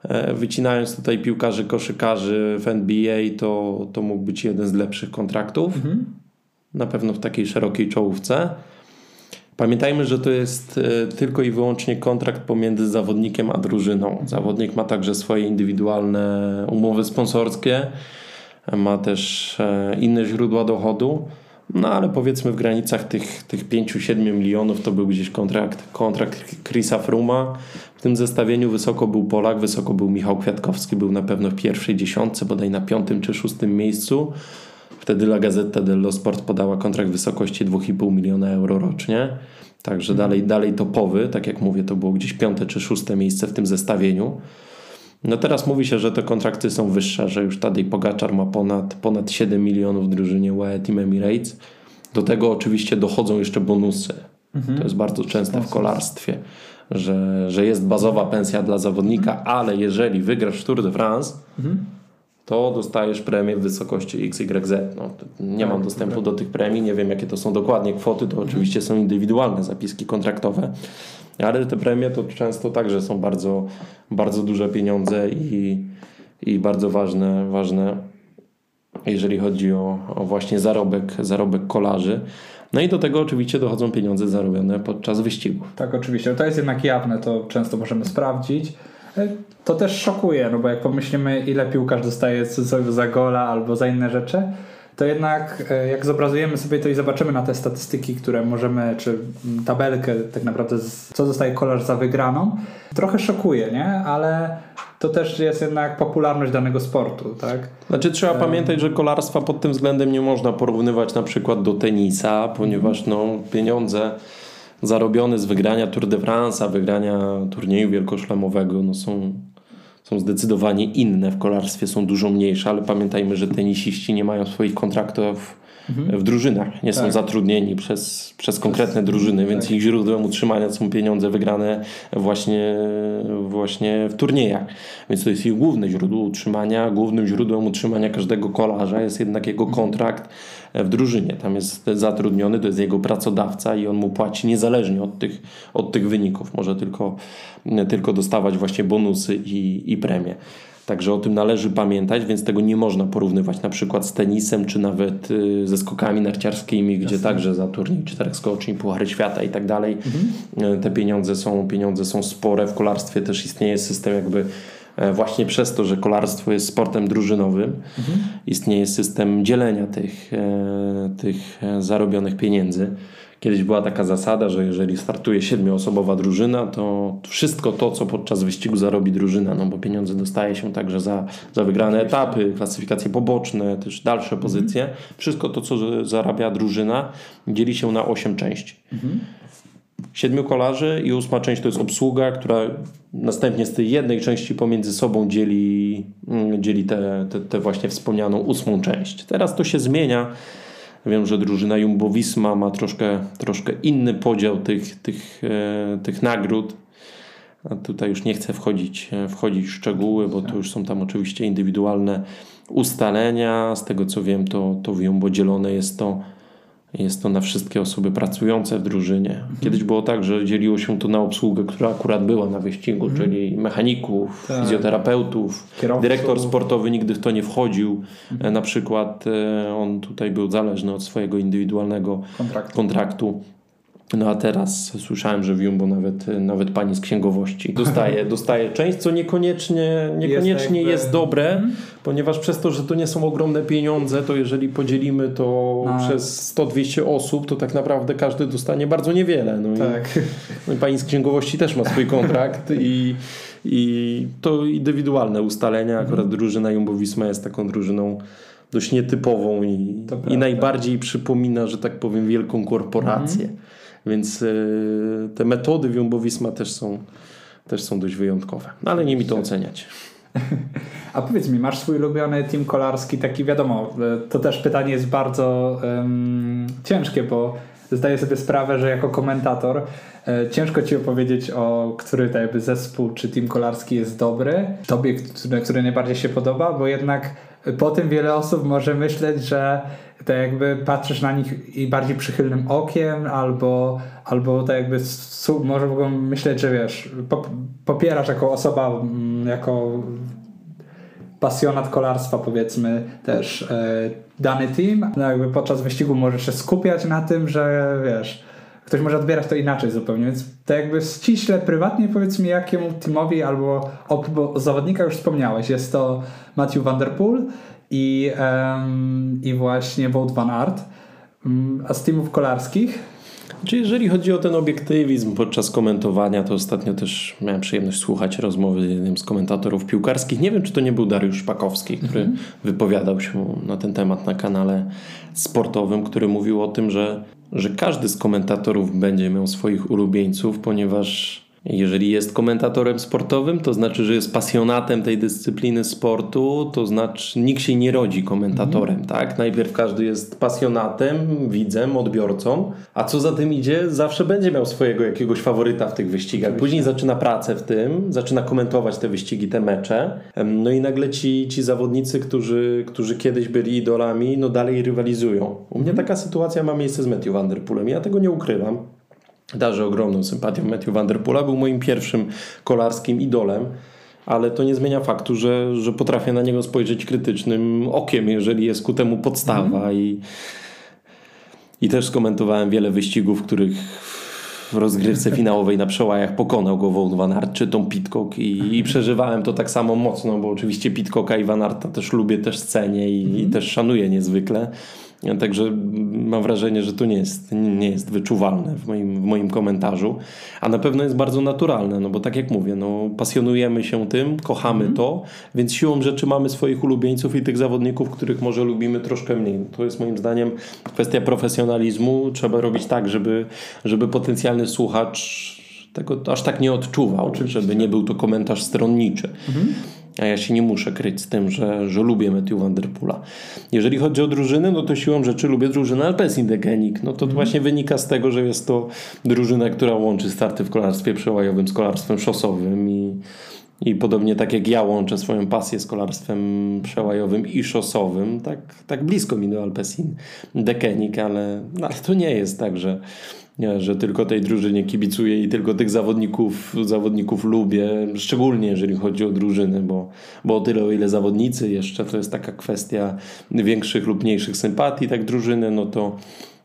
e, wycinając tutaj piłkarzy, koszykarzy w NBA, to, to mógł być jeden z lepszych kontraktów. Na pewno w takiej szerokiej czołówce. Pamiętajmy, że to jest e, tylko i wyłącznie kontrakt pomiędzy zawodnikiem a drużyną. Zawodnik ma także swoje indywidualne umowy sponsorskie, ma też e, inne źródła dochodu. No ale powiedzmy w granicach tych, tych 5-7 milionów to był gdzieś kontrakt, kontrakt Chrisa Fruma. W tym zestawieniu wysoko był Polak, wysoko był Michał Kwiatkowski, był na pewno w pierwszej dziesiątce, bodaj na piątym czy szóstym miejscu. Wtedy La Gazzetta dello Sport podała kontrakt w wysokości 2,5 miliona euro rocznie. Także dalej, dalej topowy, tak jak mówię, to było gdzieś piąte czy szóste miejsce w tym zestawieniu. No teraz mówi się, że te kontrakty są wyższe, że już Tadej Pogaczar ma ponad, ponad 7 milionów w drużynie UAE Team Emirates. Do tego oczywiście dochodzą jeszcze bonusy. To jest bardzo częste w kolarstwie, że, że jest bazowa pensja dla zawodnika, ale jeżeli wygrasz Tour de France, to dostajesz premię w wysokości XYZ. No, nie mam dostępu do tych premii, nie wiem jakie to są dokładnie kwoty, to oczywiście są indywidualne zapiski kontraktowe, ale te premie to często także są bardzo, bardzo duże pieniądze i, i bardzo ważne, ważne, jeżeli chodzi o, o właśnie zarobek, zarobek kolarzy. No i do tego oczywiście dochodzą pieniądze zarobione podczas wyścigów. Tak, oczywiście. To jest jednak jawne, to często możemy sprawdzić. To też szokuje, no bo jak pomyślimy, ile piłkarz dostaje za gola albo za inne rzeczy, to jednak e, jak zobrazujemy sobie to i zobaczymy na te statystyki, które możemy, czy mm, tabelkę tak naprawdę, co dostaje kolarz za wygraną, trochę szokuje, nie? Ale to też jest jednak popularność danego sportu, tak? Znaczy trzeba pamiętać, że kolarstwa pod tym względem nie można porównywać na przykład do tenisa, ponieważ no, pieniądze zarobione z wygrania Tour de France, wygrania turnieju wielkoszlemowego no, są, są zdecydowanie inne. W kolarstwie są dużo mniejsze, ale pamiętajmy, że tenisiści nie mają swoich kontraktów w drużynach. Nie są Tak. zatrudnieni przez, przez konkretne drużyny, więc tak. ich źródłem utrzymania są pieniądze wygrane właśnie, właśnie w turniejach. Więc to jest ich główne źródło utrzymania. Głównym źródłem utrzymania każdego kolarza jest jednak jego kontrakt w drużynie. Tam jest zatrudniony, to jest jego pracodawca i on mu płaci niezależnie od tych, od tych wyników. Może tylko, tylko dostawać właśnie bonusy i, i premie. Także o tym należy pamiętać, więc tego nie można porównywać na przykład z tenisem, czy nawet y, ze skokami narciarskimi, gdzie także za turniej czterech skoczni, Puchary Świata i tak dalej y, te pieniądze są, pieniądze są spore. W kolarstwie też istnieje system jakby właśnie przez to, że kolarstwo jest sportem drużynowym, istnieje system dzielenia tych, e, tych e, zarobionych pieniędzy. Kiedyś była taka zasada, że jeżeli startuje siedmioosobowa drużyna, to wszystko to, co podczas wyścigu zarobi drużyna, no bo pieniądze dostaje się także za, za wygrane etapy, klasyfikacje poboczne, też dalsze pozycje. Wszystko to, co zarabia drużyna, dzieli się na 8 części. Siedmiu kolarzy i ósma część to jest obsługa, która następnie z tej jednej części pomiędzy sobą dzieli, mm, dzieli tę te, te właśnie wspomnianą ósmą część. Teraz to się zmienia. Wiem, że drużyna Jumbo-Visma ma troszkę, troszkę inny podział tych, tych, e, tych nagród. A tutaj już nie chcę wchodzić, e, wchodzić w szczegóły, bo to już są tam oczywiście indywidualne ustalenia. Z tego co wiem, to, to w Jumbo dzielone jest to, jest to na wszystkie osoby pracujące w drużynie. Kiedyś było tak, że dzieliło się to na obsługę, która akurat była na wyścigu, czyli mechaników, Tak. fizjoterapeutów, Kierowców. dyrektor sportowy nigdy w to nie wchodził. E, Na przykład e, on tutaj był zależny od swojego indywidualnego Kontrakt. kontraktu. No a teraz słyszałem, że w Jumbo nawet, nawet pani z księgowości dostaje, [LAUGHS] dostaje część, co niekoniecznie, niekoniecznie jest, jakby- dobre, ponieważ przez to, że to nie są ogromne pieniądze, to jeżeli podzielimy to No. przez 100-200 osób, to tak naprawdę każdy dostanie bardzo niewiele. No i, Tak. no i pani z księgowości też ma swój kontrakt i, i to indywidualne ustalenia. Akurat drużyna Jumbo-Visma jest taką drużyną dość nietypową i, i najbardziej przypomina, że tak powiem, wielką korporację. Więc y, te metody w Jumbo-Visma też są, też są dość wyjątkowe. No, ale nie mi to oceniać. [LAUGHS] A powiedz mi, masz swój ulubiony team kolarski, taki wiadomo, e, to też pytanie jest bardzo em, ciężkie, bo zdaję sobie sprawę, że jako komentator e, ciężko ci opowiedzieć o który to jakby zespół czy team kolarski jest dobry, tobie, który, który najbardziej się podoba, bo jednak po tym wiele osób może myśleć, że tak jakby patrzysz na nich i bardziej przychylnym okiem, albo, albo tak jakby może mogą myśleć, że wiesz, pop- popierasz jako osoba, mm, jako pasjonat kolarstwa powiedzmy też e, dany team, no jakby podczas wyścigu możesz się skupiać na tym, że wiesz, ktoś może odbierać to inaczej zupełnie, więc to jakby ściśle, prywatnie powiedz mi jakiemu teamowi albo o, o zawodnikach już wspomniałeś, jest to Matthew Van Der Poel i, em, i właśnie Wout van Aert, Mm, a z teamów kolarskich? Czy jeżeli chodzi o ten obiektywizm podczas komentowania, to ostatnio też miałem przyjemność słuchać rozmowy z jednym z komentatorów piłkarskich. Nie wiem, czy to nie był Dariusz Szpakowski, który wypowiadał się na ten temat na kanale sportowym, który mówił o tym, że, że każdy z komentatorów będzie miał swoich ulubieńców, ponieważ jeżeli jest komentatorem sportowym, to znaczy, że jest pasjonatem tej dyscypliny sportu, to znaczy nikt się nie rodzi komentatorem, tak? Najpierw każdy jest pasjonatem, widzem, odbiorcą, a co za tym idzie, zawsze będzie miał swojego jakiegoś faworyta w tych wyścigach. Później zaczyna pracę w tym, zaczyna komentować te wyścigi, te mecze. No i nagle ci, ci zawodnicy, którzy, którzy kiedyś byli idolami, no dalej rywalizują. U mnie taka sytuacja ma miejsce z Matthew Van Der Poelem. Ja tego nie ukrywam. Darzę ogromną sympatią Matthew Van Der Poola. Był moim pierwszym kolarskim idolem, ale to nie zmienia faktu, że, że potrafię na niego spojrzeć krytycznym okiem, jeżeli jest ku temu podstawa. I, I też skomentowałem wiele wyścigów, w których w rozgrywce finałowej na przełajach pokonał go Wout van Aert czy Tom Pitcock i, i przeżywałem to tak samo mocno, bo oczywiście Pitcocka i van Aerta też lubię, też cenię i, i też szanuję niezwykle. Także mam wrażenie, że to nie jest, nie jest wyczuwalne w moim, w moim komentarzu, a na pewno jest bardzo naturalne, no bo tak jak mówię, no, pasjonujemy się tym, kochamy to, więc siłą rzeczy mamy swoich ulubieńców i tych zawodników, których może lubimy troszkę mniej. To jest moim zdaniem kwestia profesjonalizmu. Trzeba robić tak, żeby, żeby potencjalny słuchacz tego aż tak nie odczuwał, żeby nie był to komentarz stronniczy. A ja się nie muszę kryć z tym, że, że lubię Matthew Van Der Poola. Jeżeli chodzi o drużyny, no to siłą rzeczy lubię drużynę Alpecin Degenik. No to mm. właśnie wynika z tego, że jest to drużyna, która łączy starty w kolarstwie przełajowym z kolarstwem szosowym i i podobnie tak jak ja łączę swoją pasję z kolarstwem przełajowym i szosowym, tak, tak blisko mi do Alpecin Dekenik, ale, no, ale to nie jest tak, że, że tylko tej drużynie kibicuję i tylko tych zawodników, zawodników lubię, szczególnie jeżeli chodzi o drużyny, bo, bo o tyle o ile zawodnicy jeszcze to jest taka kwestia większych lub mniejszych sympatii, tak drużyny, no to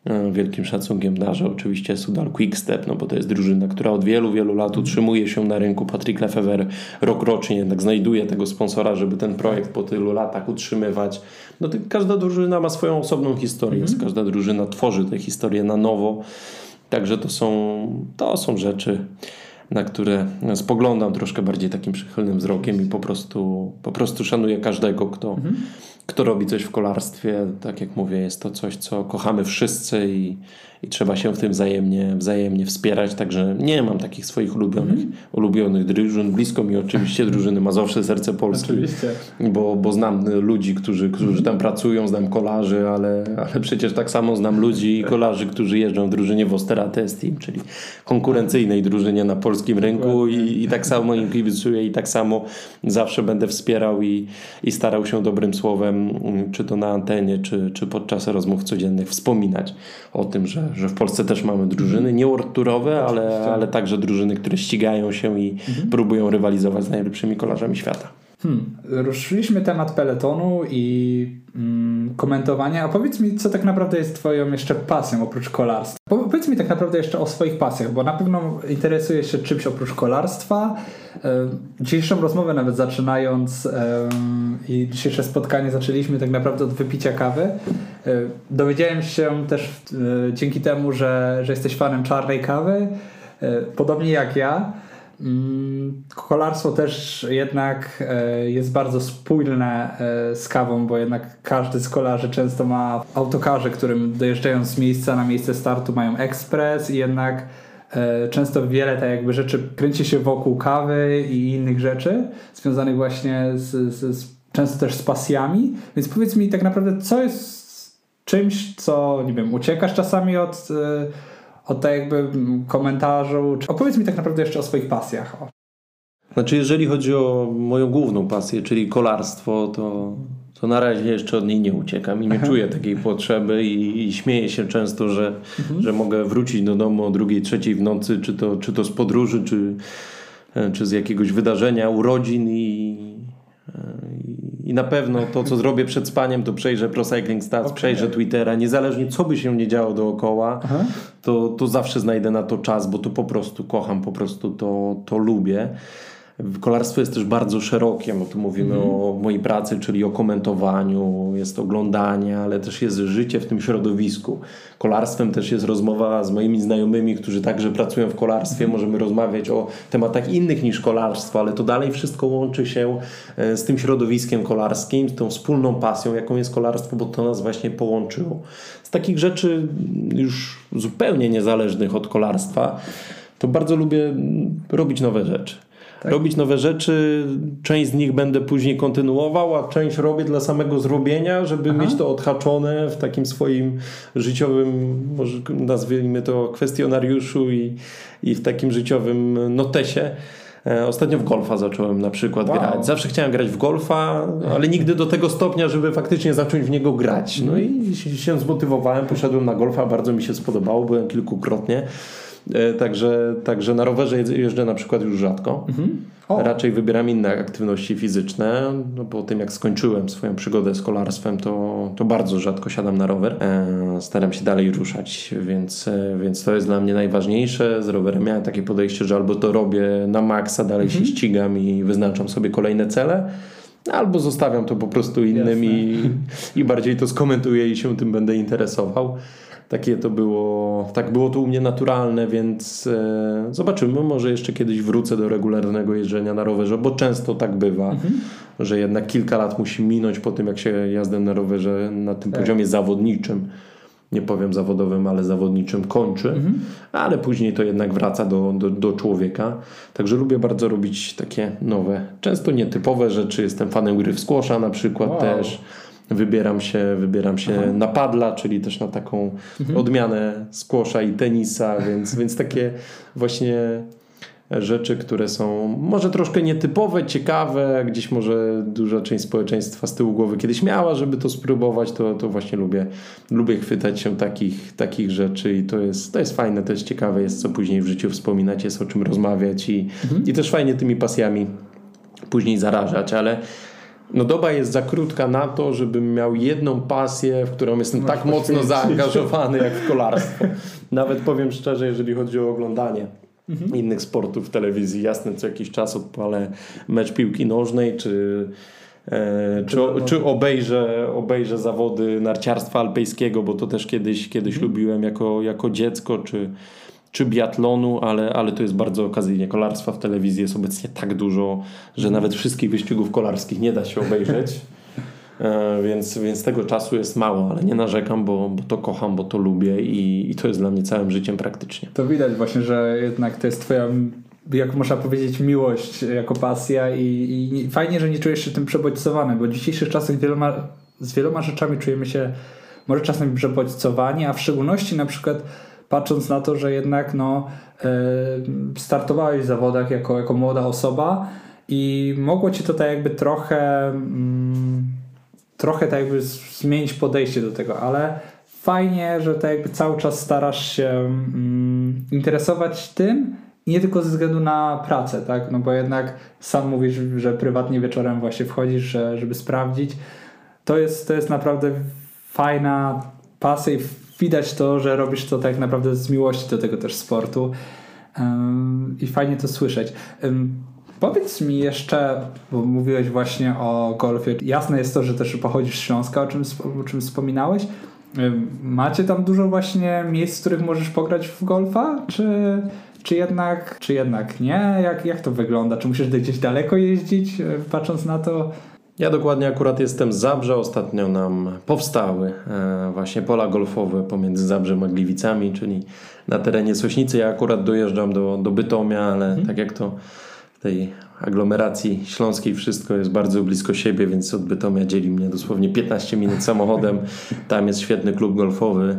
E, wielkim szacunkiem darzę oczywiście Sudal Quickstep, no bo to jest drużyna, która od wielu, wielu lat utrzymuje się na rynku. Patrick Lefever rok rocznie jednak znajduje tego sponsora, żeby ten projekt po tylu latach utrzymywać. No to każda drużyna ma swoją osobną historię, mhm. każda drużyna tworzy tę historię na nowo. Także to są, to są rzeczy, na które spoglądam troszkę bardziej takim przychylnym wzrokiem i po prostu, po prostu szanuję każdego, kto, mhm kto robi coś w kolarstwie, tak jak mówię, jest to coś, co kochamy wszyscy i, i trzeba się w tym wzajemnie, wzajemnie wspierać. Także nie mam takich swoich ulubionych, mm. ulubionych drużyn. Blisko mi oczywiście [LAUGHS] drużyny Mazowsze Serce Polski, oczywiście. Bo, bo znam ludzi, którzy, którzy tam pracują, znam kolarzy, ale, ale przecież tak samo znam ludzi i kolarzy, którzy jeżdżą w drużynie Wostera Team, czyli konkurencyjnej drużynie na polskim rynku i, i tak samo im kibicuję i tak samo zawsze będę wspierał i, i starał się dobrym słowem, czy to na antenie, czy, czy podczas rozmów codziennych wspominać o tym, że, że w Polsce też mamy drużyny, nie worturowe, ale, ale także drużyny, które ścigają się i mhm. próbują rywalizować z najlepszymi kolarzami świata. Hmm. Ruszyliśmy temat peletonu i mm, komentowania. A powiedz mi, co tak naprawdę jest Twoją jeszcze pasją oprócz kolarstwa? Powiedz mi tak naprawdę jeszcze o swoich pasjach, bo na pewno interesujesz się czymś oprócz kolarstwa. Dzisiejszą rozmowę nawet zaczynając i dzisiejsze spotkanie zaczęliśmy tak naprawdę od wypicia kawy. Dowiedziałem się też e, dzięki temu, że, że jesteś fanem czarnej kawy, e, podobnie jak ja. Mm, kolarstwo też jednak e, jest bardzo spójne e, z kawą, bo jednak każdy z kolarzy często ma autokarze, którym dojeżdżając z miejsca na miejsce startu mają ekspres i jednak e, często wiele tak jakby rzeczy kręci się wokół kawy i innych rzeczy związanych właśnie z, z, z często też z pasjami. Więc powiedz mi tak naprawdę, co jest czymś, co nie wiem, uciekasz czasami od od tak jakby komentarzu. Opowiedz mi tak naprawdę jeszcze o swoich pasjach. O. Znaczy, jeżeli chodzi o moją główną pasję, czyli kolarstwo, to, to na razie jeszcze od niej nie uciekam i nie Aha. czuję takiej potrzeby i, i śmieję się często, że, mhm. że mogę wrócić do domu o drugiej, trzeciej w nocy, czy to, czy to z podróży, czy, czy z jakiegoś wydarzenia, urodzin i, i na pewno to, co zrobię przed spaniem, to przejrzę Pro Cycling Stats, okay. przejrzę Twittera, niezależnie co by się nie działo dookoła, to, to zawsze znajdę na to czas, bo to po prostu kocham, po prostu to, to lubię. Kolarstwo jest też bardzo szerokie, bo tu mówimy mm. o mojej pracy, czyli o komentowaniu, jest oglądanie, ale też jest życie w tym środowisku. Kolarstwem też jest rozmowa z moimi znajomymi, którzy także pracują w kolarstwie. Mm. Możemy rozmawiać o tematach innych niż kolarstwo, ale to dalej wszystko łączy się e, z tym środowiskiem kolarskim, z tą wspólną pasją, jaką jest kolarstwo, bo to nas właśnie połączyło. Z takich rzeczy już zupełnie niezależnych od kolarstwa, to bardzo lubię robić nowe rzeczy tak? robić nowe rzeczy. Część z nich będę później kontynuował, a część robię dla samego zrobienia, żeby Aha. mieć to odhaczone w takim swoim życiowym, może nazwijmy to kwestionariuszu i, i w takim życiowym notesie. E, ostatnio w golfa zacząłem na przykład wow. grać. Zawsze chciałem grać w golfa, ale nigdy do tego stopnia, żeby faktycznie zacząć w niego grać. No i się zmotywowałem, poszedłem na golfa, bardzo mi się spodobało, byłem kilkukrotnie. E, także, także na rowerze jeżdżę na przykład już rzadko. Mhm. Raczej wybieram inne aktywności fizyczne. No, po tym jak skończyłem swoją przygodę z kolarstwem, to, to bardzo rzadko siadam na rower. E, staram się dalej ruszać, więc, e, więc to jest dla mnie najważniejsze. Z rowerem miałem takie podejście, że albo to robię na maksa, dalej mhm. się ścigam i wyznaczam sobie kolejne cele, albo zostawiam to po prostu innym i, i bardziej to skomentuję i się tym będę interesował takie to było, tak było to u mnie naturalne, więc e, zobaczymy, może jeszcze kiedyś wrócę do regularnego jeżdżenia na rowerze, bo często tak bywa, mhm. że jednak kilka lat musi minąć po tym, jak się jazdę na rowerze na tym tak. poziomie zawodniczym nie powiem zawodowym, ale zawodniczym kończy, mhm. ale później to jednak wraca do, do, do, człowieka. Także lubię bardzo robić takie nowe, często nietypowe rzeczy. Jestem fanem gry w squasha na przykład wow. też. Wybieram się, wybieram się na padla, czyli też na taką mhm. odmianę squasha i tenisa, więc, więc takie właśnie rzeczy, które są może troszkę nietypowe, ciekawe, gdzieś może duża część społeczeństwa z tyłu głowy kiedyś miała, żeby to spróbować, to, to właśnie lubię, lubię chwytać się takich, takich rzeczy i to jest, to jest fajne, też ciekawe jest, co później w życiu wspominać, jest o czym rozmawiać i, mhm. i też fajnie tymi pasjami później zarażać, ale no doba jest za krótka na to, żebym miał jedną pasję, w którą jestem Masz tak mocno zaangażowany jak w kolarstwo. Nawet powiem szczerze, jeżeli chodzi o oglądanie mhm. innych sportów w telewizji. Jasne, co jakiś czas odpalę mecz piłki nożnej, czy, e, czy, czy obejrzę, obejrzę zawody narciarstwa alpejskiego, bo to też kiedyś, kiedyś mhm. lubiłem jako, jako dziecko, czy, czy biatlonu, ale, ale to jest bardzo okazyjnie. Kolarstwa w telewizji jest obecnie tak dużo, że nawet wszystkich wyścigów kolarskich nie da się obejrzeć. E, więc, więc tego czasu jest mało, ale nie narzekam, bo, bo to kocham, bo to lubię i, i to jest dla mnie całym życiem praktycznie. To widać właśnie, że jednak to jest twoja jak można powiedzieć, miłość jako pasja i, i, fajnie, że nie czujesz się tym przebodźcowany, bo w dzisiejszych czasach wieloma, z wieloma rzeczami czujemy się może czasem przebodźcowani, a w szczególności na przykład patrząc na to, że jednak no, yy, startowałeś w zawodach jako, jako młoda osoba i mogło ci to tak jakby trochę... Yy, trochę tak jakby zmienić podejście do tego, ale fajnie, że tak jakby cały czas starasz się mm, interesować tym nie tylko ze względu na pracę, tak? No bo jednak sam mówisz, że prywatnie wieczorem właśnie wchodzisz, że, żeby sprawdzić. To jest, to jest naprawdę fajna pasja i widać to, że robisz to tak naprawdę z miłości do tego też sportu. I fajnie to słyszeć. Powiedz mi jeszcze, bo mówiłeś właśnie o golfie. Jasne jest to, że też pochodzisz z Śląska, o czym, o czym wspominałeś. Macie tam dużo właśnie miejsc, w których możesz pograć w golfa? Czy, czy, jednak, czy jednak nie? Jak, jak to wygląda? Czy musisz gdzieś daleko jeździć, e, patrząc na to? Ja dokładnie akurat jestem z Zabrze. Ostatnio nam powstały e, właśnie pola golfowe pomiędzy Zabrzem a Gliwicami, czyli na terenie Sośnicy. Ja akurat dojeżdżam do, do Bytomia, ale hmm. tak jak to tej aglomeracji śląskiej wszystko jest bardzo blisko siebie, więc od Bytomia dzieli mnie dosłownie 15 minut samochodem. Tam jest świetny klub golfowy,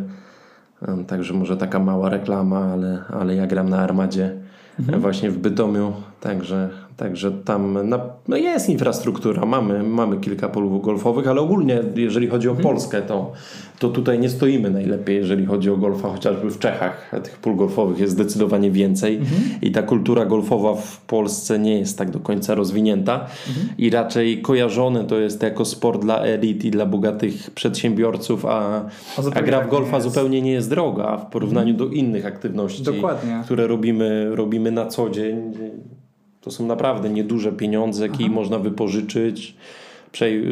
także może taka mała reklama, ale, ale ja gram na Armadzie mhm. właśnie w Bytomiu, także Także tam na, no jest infrastruktura, mamy, mamy kilka polów golfowych, ale ogólnie jeżeli chodzi o mhm. Polskę, to, to tutaj nie stoimy najlepiej, jeżeli chodzi o golfa, chociażby w Czechach tych pól golfowych jest zdecydowanie więcej mhm. i ta kultura golfowa w Polsce nie jest tak do końca rozwinięta mhm. i raczej kojarzone to jest jako sport dla elit i dla bogatych przedsiębiorców, a, a gra w golfa zupełnie nie jest droga w porównaniu do innych aktywności, Dokładnie. które robimy, robimy na co dzień to są naprawdę nieduże pieniądze, jakie można wypożyczyć,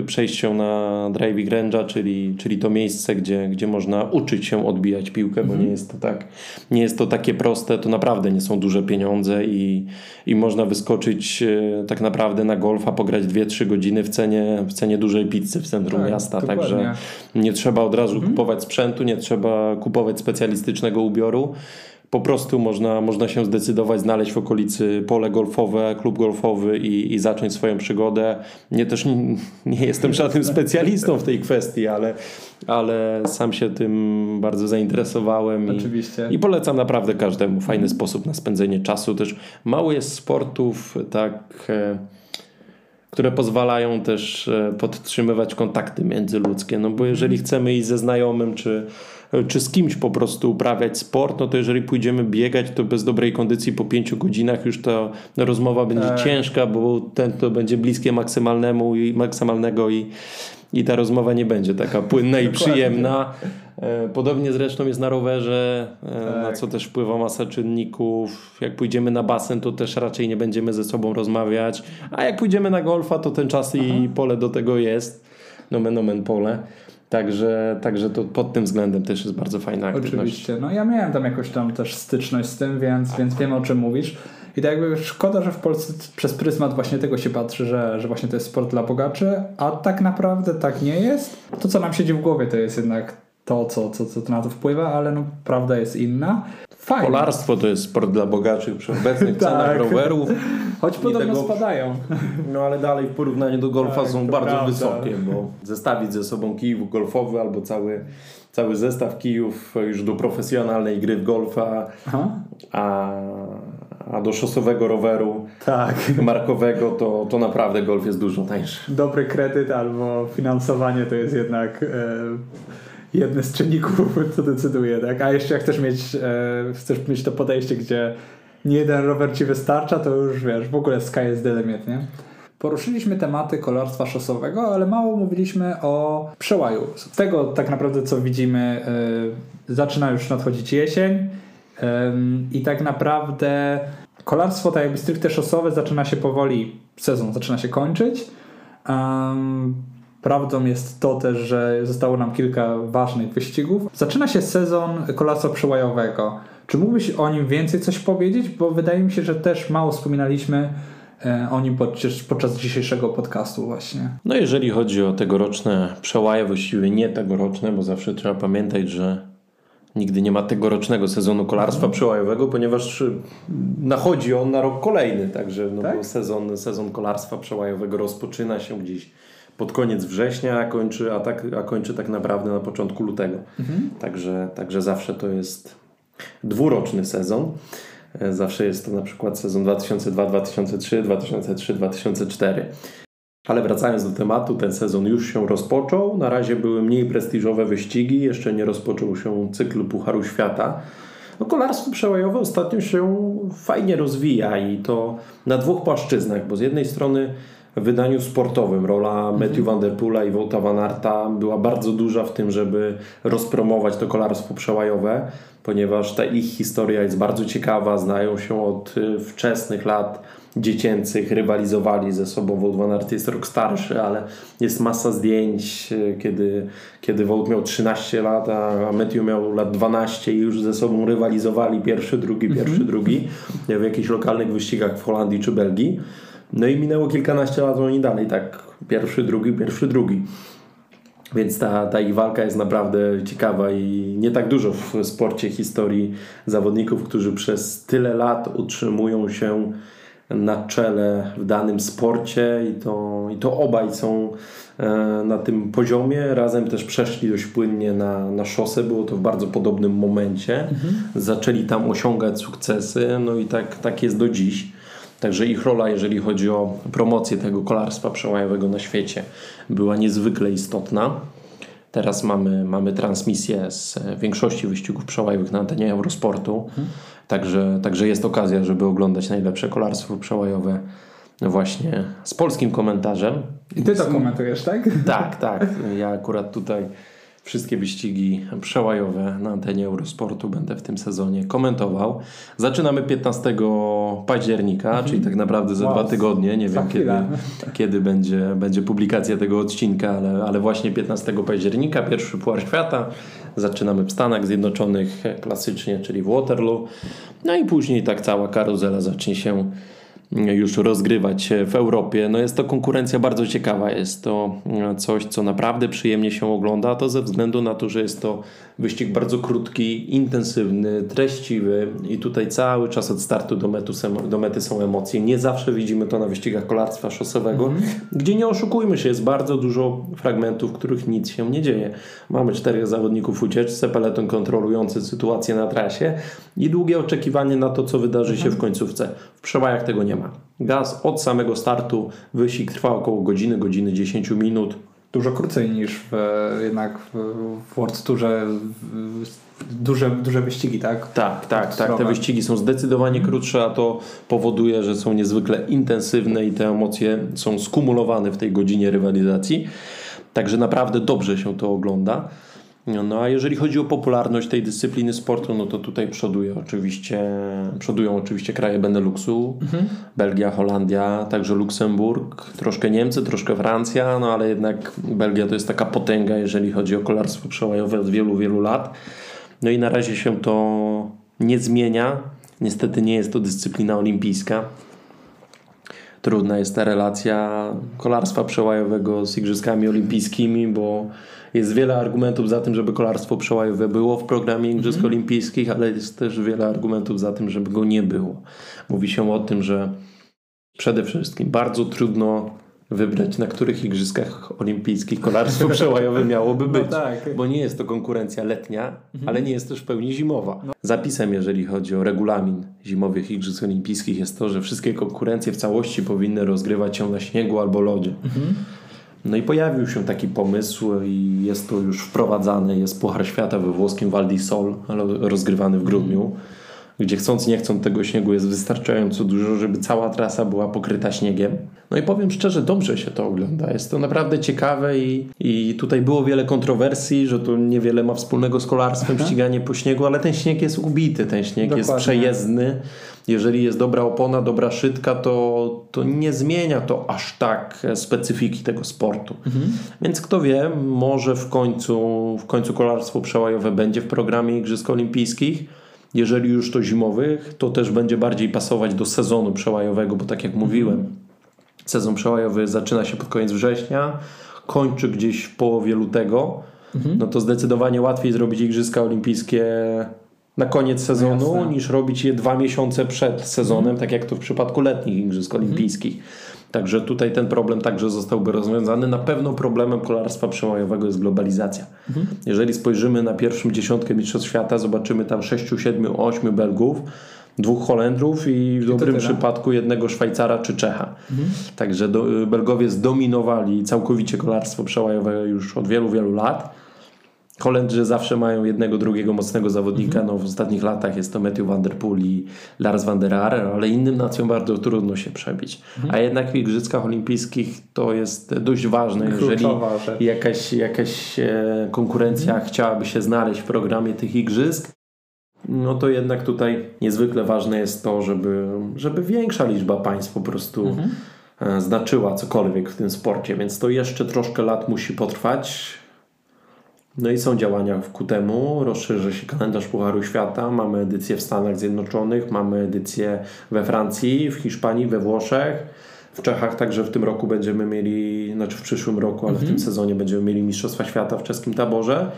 przejść się na driving range'a, czyli, czyli to miejsce, gdzie, gdzie można uczyć się odbijać piłkę, bo nie mhm. jest to tak, nie jest to takie proste, to naprawdę nie są duże pieniądze i, i można wyskoczyć e, tak naprawdę na golfa, pograć 2-3 godziny w cenie, w cenie dużej pizzy w centrum tak, miasta, dokładnie. także nie trzeba od razu mhm. kupować sprzętu, nie trzeba kupować specjalistycznego ubioru po prostu można, można się zdecydować, znaleźć w okolicy pole golfowe, klub golfowy i, i zacząć swoją przygodę. Nie też nie, nie jestem żadnym [LAUGHS] specjalistą w tej kwestii, ale, ale sam się tym bardzo zainteresowałem Oczywiście. I, i polecam naprawdę każdemu. Fajny sposób na spędzenie czasu. Też mało jest sportów tak e, które pozwalają też e, podtrzymywać kontakty międzyludzkie. No bo jeżeli chcemy iść ze znajomym, czy czy z kimś po prostu uprawiać sport, no to jeżeli pójdziemy biegać, to bez dobrej kondycji po pięciu godzinach już ta rozmowa będzie tak. ciężka, bo ten to będzie bliskie maksymalnemu i maksymalnego i, i ta rozmowa nie będzie taka płynna i [LAUGHS] przyjemna. E, podobnie zresztą jest na rowerze, e, tak. na co też wpływa masa czynników. Jak pójdziemy na basen, to też raczej nie będziemy ze sobą rozmawiać, a jak pójdziemy na golfa, to ten czas Aha. i pole do tego jest. Nomen omen pole. Także, także to pod tym względem też jest bardzo fajna aktywność. Oczywiście. No ja miałem tam jakoś tam też styczność z tym, więc, więc wiem o czym mówisz. I tak jakby szkoda, że w Polsce przez pryzmat właśnie tego się patrzy, że, że właśnie to jest sport dla bogaczy, a tak naprawdę tak nie jest. To, co nam siedzi w głowie, to jest jednak to, co, co, co na to wpływa, ale no, prawda jest inna. Fajne. Kolarstwo to jest sport dla bogaczy przy obecnych [LAUGHS] cenach tak. rowerów. Choć podobno tego, spadają. No ale dalej w porównaniu do golfa tak, są bardzo prawda. wysokie, bo zestawić ze sobą kijów golfowy albo cały, cały zestaw kijów już do profesjonalnej gry w golfa, a, a do szosowego roweru tak. [LAUGHS] markowego to, to naprawdę golf jest dużo tańszy. Dobry kredyt albo finansowanie to jest jednak... E jedne z czynników, [LAUGHS] co decyduje, tak? A jeszcze jak chcesz mieć, e, chcesz mieć to podejście, gdzie nie jeden rower ci wystarcza, to już wiesz, w ogóle sky is the limit, nie? Poruszyliśmy tematy kolarstwa szosowego, ale mało mówiliśmy o przełaju. Z tego tak naprawdę co widzimy, e, zaczyna już nadchodzić jesień i tak naprawdę kolarstwo tak jakby stricte szosowe zaczyna się powoli, sezon zaczyna się kończyć. Prawdą jest to też, że zostało nam kilka ważnych wyścigów. Zaczyna się sezon kolarstwa przełajowego. Czy mógłbyś o nim więcej coś powiedzieć? Bo wydaje mi się, że też mało wspominaliśmy e, o nim podczas, dzisiejszego podcastu właśnie. No jeżeli chodzi o tegoroczne przełaje, właściwie nie tegoroczne, bo zawsze trzeba pamiętać, że nigdy nie ma tegorocznego sezonu kolarstwa mhm. przełajowego, ponieważ nachodzi on na rok kolejny, także no tak? sezon, sezon kolarstwa przełajowego rozpoczyna się gdzieś pod koniec września, a kończy, a tak, a kończy tak naprawdę na początku lutego. Mhm. Także, także zawsze to jest dwuroczny sezon. E, zawsze jest to na przykład sezon 2002-2003, 2003-2004. Ale wracając do tematu, ten sezon już się rozpoczął. Na razie były mniej prestiżowe wyścigi, jeszcze nie rozpoczął się cykl Pucharu Świata. No, kolarstwo przełajowe ostatnio się fajnie rozwija i to na dwóch płaszczyznach, bo z jednej strony w wydaniu sportowym. Rola mhm. Matthew Van Der Poola i Wouta Van Arta była bardzo duża w tym, żeby rozpromować to kolarstwo przełajowe, ponieważ ta ich historia jest bardzo ciekawa, znają się od y, wczesnych lat dziecięcych, rywalizowali ze sobą. Wout Van Aert jest rok starszy, ale jest masa zdjęć, y, kiedy, kiedy Wout miał 13 lat, a Matthew miał lat 12 i już ze sobą rywalizowali pierwszy, drugi, pierwszy, mhm. drugi w jakichś lokalnych wyścigach w Holandii czy Belgii. No i minęło kilkanaście lat, oni dalej tak pierwszy, drugi, pierwszy, drugi. Więc ta, ta ich walka jest naprawdę ciekawa i nie tak dużo w sporcie historii zawodników, którzy przez tyle lat utrzymują się na czele w danym sporcie i to, i to obaj są e, na tym poziomie. Razem też przeszli dość płynnie na, na szosę. Było to w bardzo podobnym momencie. Mhm. Zaczęli tam osiągać sukcesy, no i tak, tak jest do dziś. Także ich rola, jeżeli chodzi o promocję tego kolarstwa przełajowego na świecie, była niezwykle istotna. Teraz mamy, mamy transmisję z większości wyścigów przełajowych na antenie Eurosportu, mhm. Także, także jest okazja, żeby oglądać najlepsze kolarstwo przełajowe właśnie z polskim komentarzem. I ty to komentujesz, tak? Tak, tak. Ja akurat tutaj Wszystkie wyścigi przełajowe na antenie Eurosportu będę w tym sezonie komentował. Zaczynamy 15 października, mhm. czyli tak naprawdę za wow. dwa tygodnie. Nie wiem kiedy, kiedy będzie, będzie publikacja tego odcinka, ale, ale właśnie 15 października, pierwszy Puar Świata. Zaczynamy w Stanach Zjednoczonych klasycznie, czyli w Waterloo. No i później tak cała karuzela zacznie się już rozgrywać w Europie. No jest to konkurencja bardzo ciekawa, jest to coś, co naprawdę przyjemnie się ogląda, to ze względu na to, że jest to wyścig bardzo krótki, intensywny, treściwy i tutaj cały czas od startu do, metu, do mety są emocje. Nie zawsze widzimy to na wyścigach kolarstwa szosowego, mm -hmm. gdzie nie oszukujmy się, jest bardzo dużo fragmentów, w których nic się nie dzieje. Mamy czterech zawodników w ucieczce, peleton kontrolujący sytuację na trasie i długie oczekiwanie na to, co wydarzy się w mhm. końcówce. W przełajach tego nie ma. Gaz od samego startu, wyścig trwa około godziny, godziny 10 minut dużo krócej niż w, jednak w World Tourze duże, duże wyścigi, tak? Tak, tak, tak. Te wyścigi są zdecydowanie krótsze, a to powoduje, że są niezwykle intensywne i te emocje są skumulowane w tej godzinie rywalizacji. Także naprawdę dobrze się to ogląda. No a jeżeli chodzi o popularność tej dyscypliny sportu, no to tutaj przoduje oczywiście, przodują oczywiście kraje Beneluxu, mhm. Belgia, Holandia, także Luksemburg, troszkę Niemcy, troszkę Francja, no ale jednak Belgia to jest taka potęga, jeżeli chodzi o kolarstwo przełajowe od wielu, wielu lat. No i na razie się to nie zmienia. Niestety nie jest to dyscyplina olimpijska. Trudna jest ta relacja kolarstwa przełajowego z Igrzyskami Olimpijskimi, bo jest wiele argumentów za tym, żeby kolarstwo przełajowe było w programie Igrzysk mm. Olimpijskich, ale jest też wiele argumentów za tym, żeby go nie było. Mówi się o tym, że przede wszystkim bardzo trudno wybrać, na których igrzyskach olimpijskich kolarstwo przełajowe miałoby no być. No tak. Bo nie jest to konkurencja letnia, mhm. ale nie jest też w pełni zimowa. No. Zapisem, jeżeli chodzi o regulamin zimowych igrzysk olimpijskich, jest to, że wszystkie konkurencje w całości powinny rozgrywać się na śniegu albo lodzie. Mhm. No i pojawił się taki pomysł i jest to już wprowadzane. Jest Puchar Świata we włoskim Val di Sol, rozgrywany w grudniu. Mhm gdzie chcąc nie chcąc tego śniegu jest wystarczająco dużo, żeby cała trasa była pokryta śniegiem. No i powiem szczerze, dobrze się to ogląda. Jest to naprawdę ciekawe i, i tutaj było wiele kontrowersji, że to niewiele ma wspólnego z kolarstwem, Aha. ściganie po śniegu, ale ten śnieg jest ubity, ten śnieg Dokładnie. jest przejezdny. Jeżeli jest dobra opona, dobra szytka, to, to nie zmienia to aż tak specyfiki tego sportu. Mhm. Więc kto wie, może w końcu, w końcu kolarstwo przełajowe będzie w programie Igrzysk Olimpijskich jeżeli już to zimowych, to też będzie bardziej pasować do sezonu przełajowego, bo tak jak mówiłem, sezon przełajowy zaczyna się pod koniec września, kończy gdzieś w połowie lutego, mhm. no to zdecydowanie łatwiej zrobić Igrzyska Olimpijskie na koniec sezonu, no niż robić je dwa miesiące przed sezonem, mhm. tak jak to w przypadku letnich Igrzysk mhm. Także tutaj ten problem także zostałby rozwiązany. Na pewno problemem kolarstwa przełajowego jest globalizacja. Mhm. Jeżeli spojrzymy na pierwszą dziesiątkę Mistrzostw Świata, zobaczymy tam 6, 7, 8 Belgów, dwóch Holendrów i w I dobrym przypadku jednego Szwajcara czy Czecha. Mhm. Także do, Belgowie zdominowali całkowicie kolarstwo przełajowe już od wielu, wielu lat. Holendrzy zawsze mają jednego, drugiego mocnego zawodnika. -hmm. No, w ostatnich latach jest to Matthew van der Poel i Lars van der Aare, ale innym nacjom bardzo trudno się przebić. -hmm. A jednak w Igrzyskach Olimpijskich to jest dość ważne, jeżeli jakaś, jakaś e, konkurencja -hmm. chciałaby się znaleźć w programie tych Igrzysk, no to jednak tutaj niezwykle ważne jest to, żeby, żeby większa liczba państw po prostu mhm. e, znaczyła cokolwiek w tym sporcie, więc to jeszcze troszkę lat musi potrwać no i są działania ku temu. Rozszerza się kalendarz Pucharu Świata. Mamy edycję w Stanach Zjednoczonych, mamy edycję we Francji, w Hiszpanii, we Włoszech. W Czechach także w tym roku będziemy mieli, znaczy w przyszłym roku, ale w tym mhm. sezonie będziemy mieli Mistrzostwa Świata w czeskim taborze.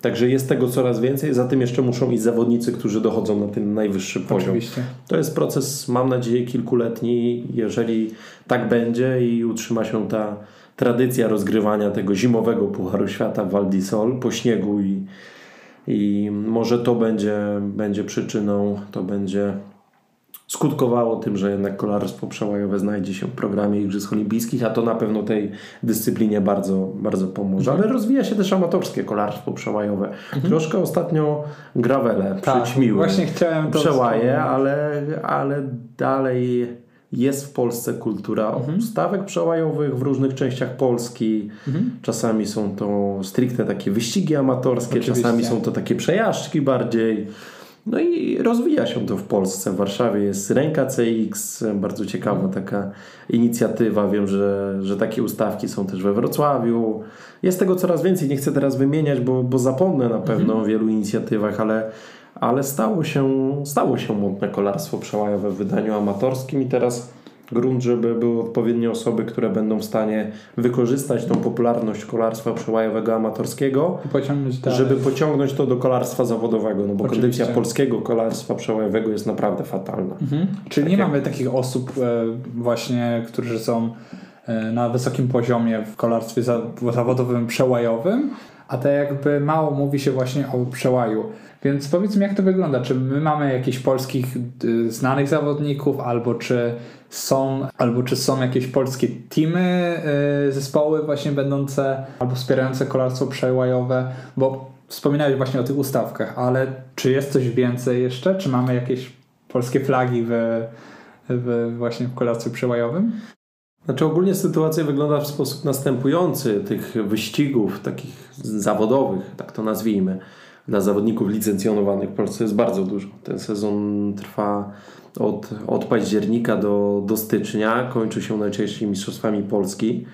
Także jest tego coraz więcej. Za tym jeszcze muszą iść zawodnicy, którzy dochodzą na ten najwyższy poziom. Oczywiście. To jest proces, mam nadzieję, kilkuletni. Jeżeli tak będzie i utrzyma się ta tradycja rozgrywania tego zimowego Pucharu Świata w Val di Sol po śniegu i, i może to będzie, będzie przyczyną, to będzie skutkowało tym, że jednak kolarstwo przełajowe znajdzie się w programie Igrzysk Olimpijskich, a to na pewno tej dyscyplinie bardzo, bardzo pomoże. Mhm. Ale rozwija się też amatorskie kolarstwo przełajowe. Mhm. Troszkę ostatnio gravele tak, przyćmiły. Właśnie chciałem to Przełaje, ale, ale dalej jest w Polsce kultura mhm. stawek przełajowych w różnych częściach Polski. Mhm. Czasami są to stricte takie wyścigi amatorskie, Oczywiście. czasami są to takie przejażdżki bardziej. No i rozwija się to w Polsce. W Warszawie jest Ręka CX, bardzo ciekawa mhm. taka inicjatywa. Wiem, że, że takie ustawki są też we Wrocławiu. Jest tego coraz więcej. Nie chcę teraz wymieniać, bo, bo zapomnę na pewno mhm. o wielu inicjatywach, ale ale stało się, stało się modne kolarstwo przełajowe w wydaniu amatorskim i teraz grunt, żeby były odpowiednie osoby, które będą w stanie wykorzystać tą popularność kolarstwa przełajowego amatorskiego, żeby pociągnąć to do kolarstwa zawodowego, no bo Oczywiście. kondycja polskiego kolarstwa przełajowego jest naprawdę fatalna. Mhm. Czyli tak nie jak... mamy takich osób e, właśnie, którzy są e, na wysokim poziomie w kolarstwie zawodowym przełajowym, a to jakby mało mówi się właśnie o przełaju. Więc powiedz mi, jak to wygląda? Czy my mamy jakichś polskich y, znanych zawodników, albo czy są, albo czy są jakieś polskie teamy, y, zespoły właśnie będące albo wspierające kolarstwo przełajowe? Bo wspominałeś właśnie o tych ustawkach, ale czy jest coś więcej jeszcze? Czy mamy jakieś polskie flagi w, w właśnie w kolarstwie przełajowym? Znaczy ogólnie sytuacja wygląda w sposób następujący. Tych wyścigów takich zawodowych, tak to nazwijmy, dla zawodników licencjonowanych w Polsce jest bardzo dużo. Ten sezon trwa od, od października do, do stycznia, kończy się najczęściej Mistrzostwami Polski,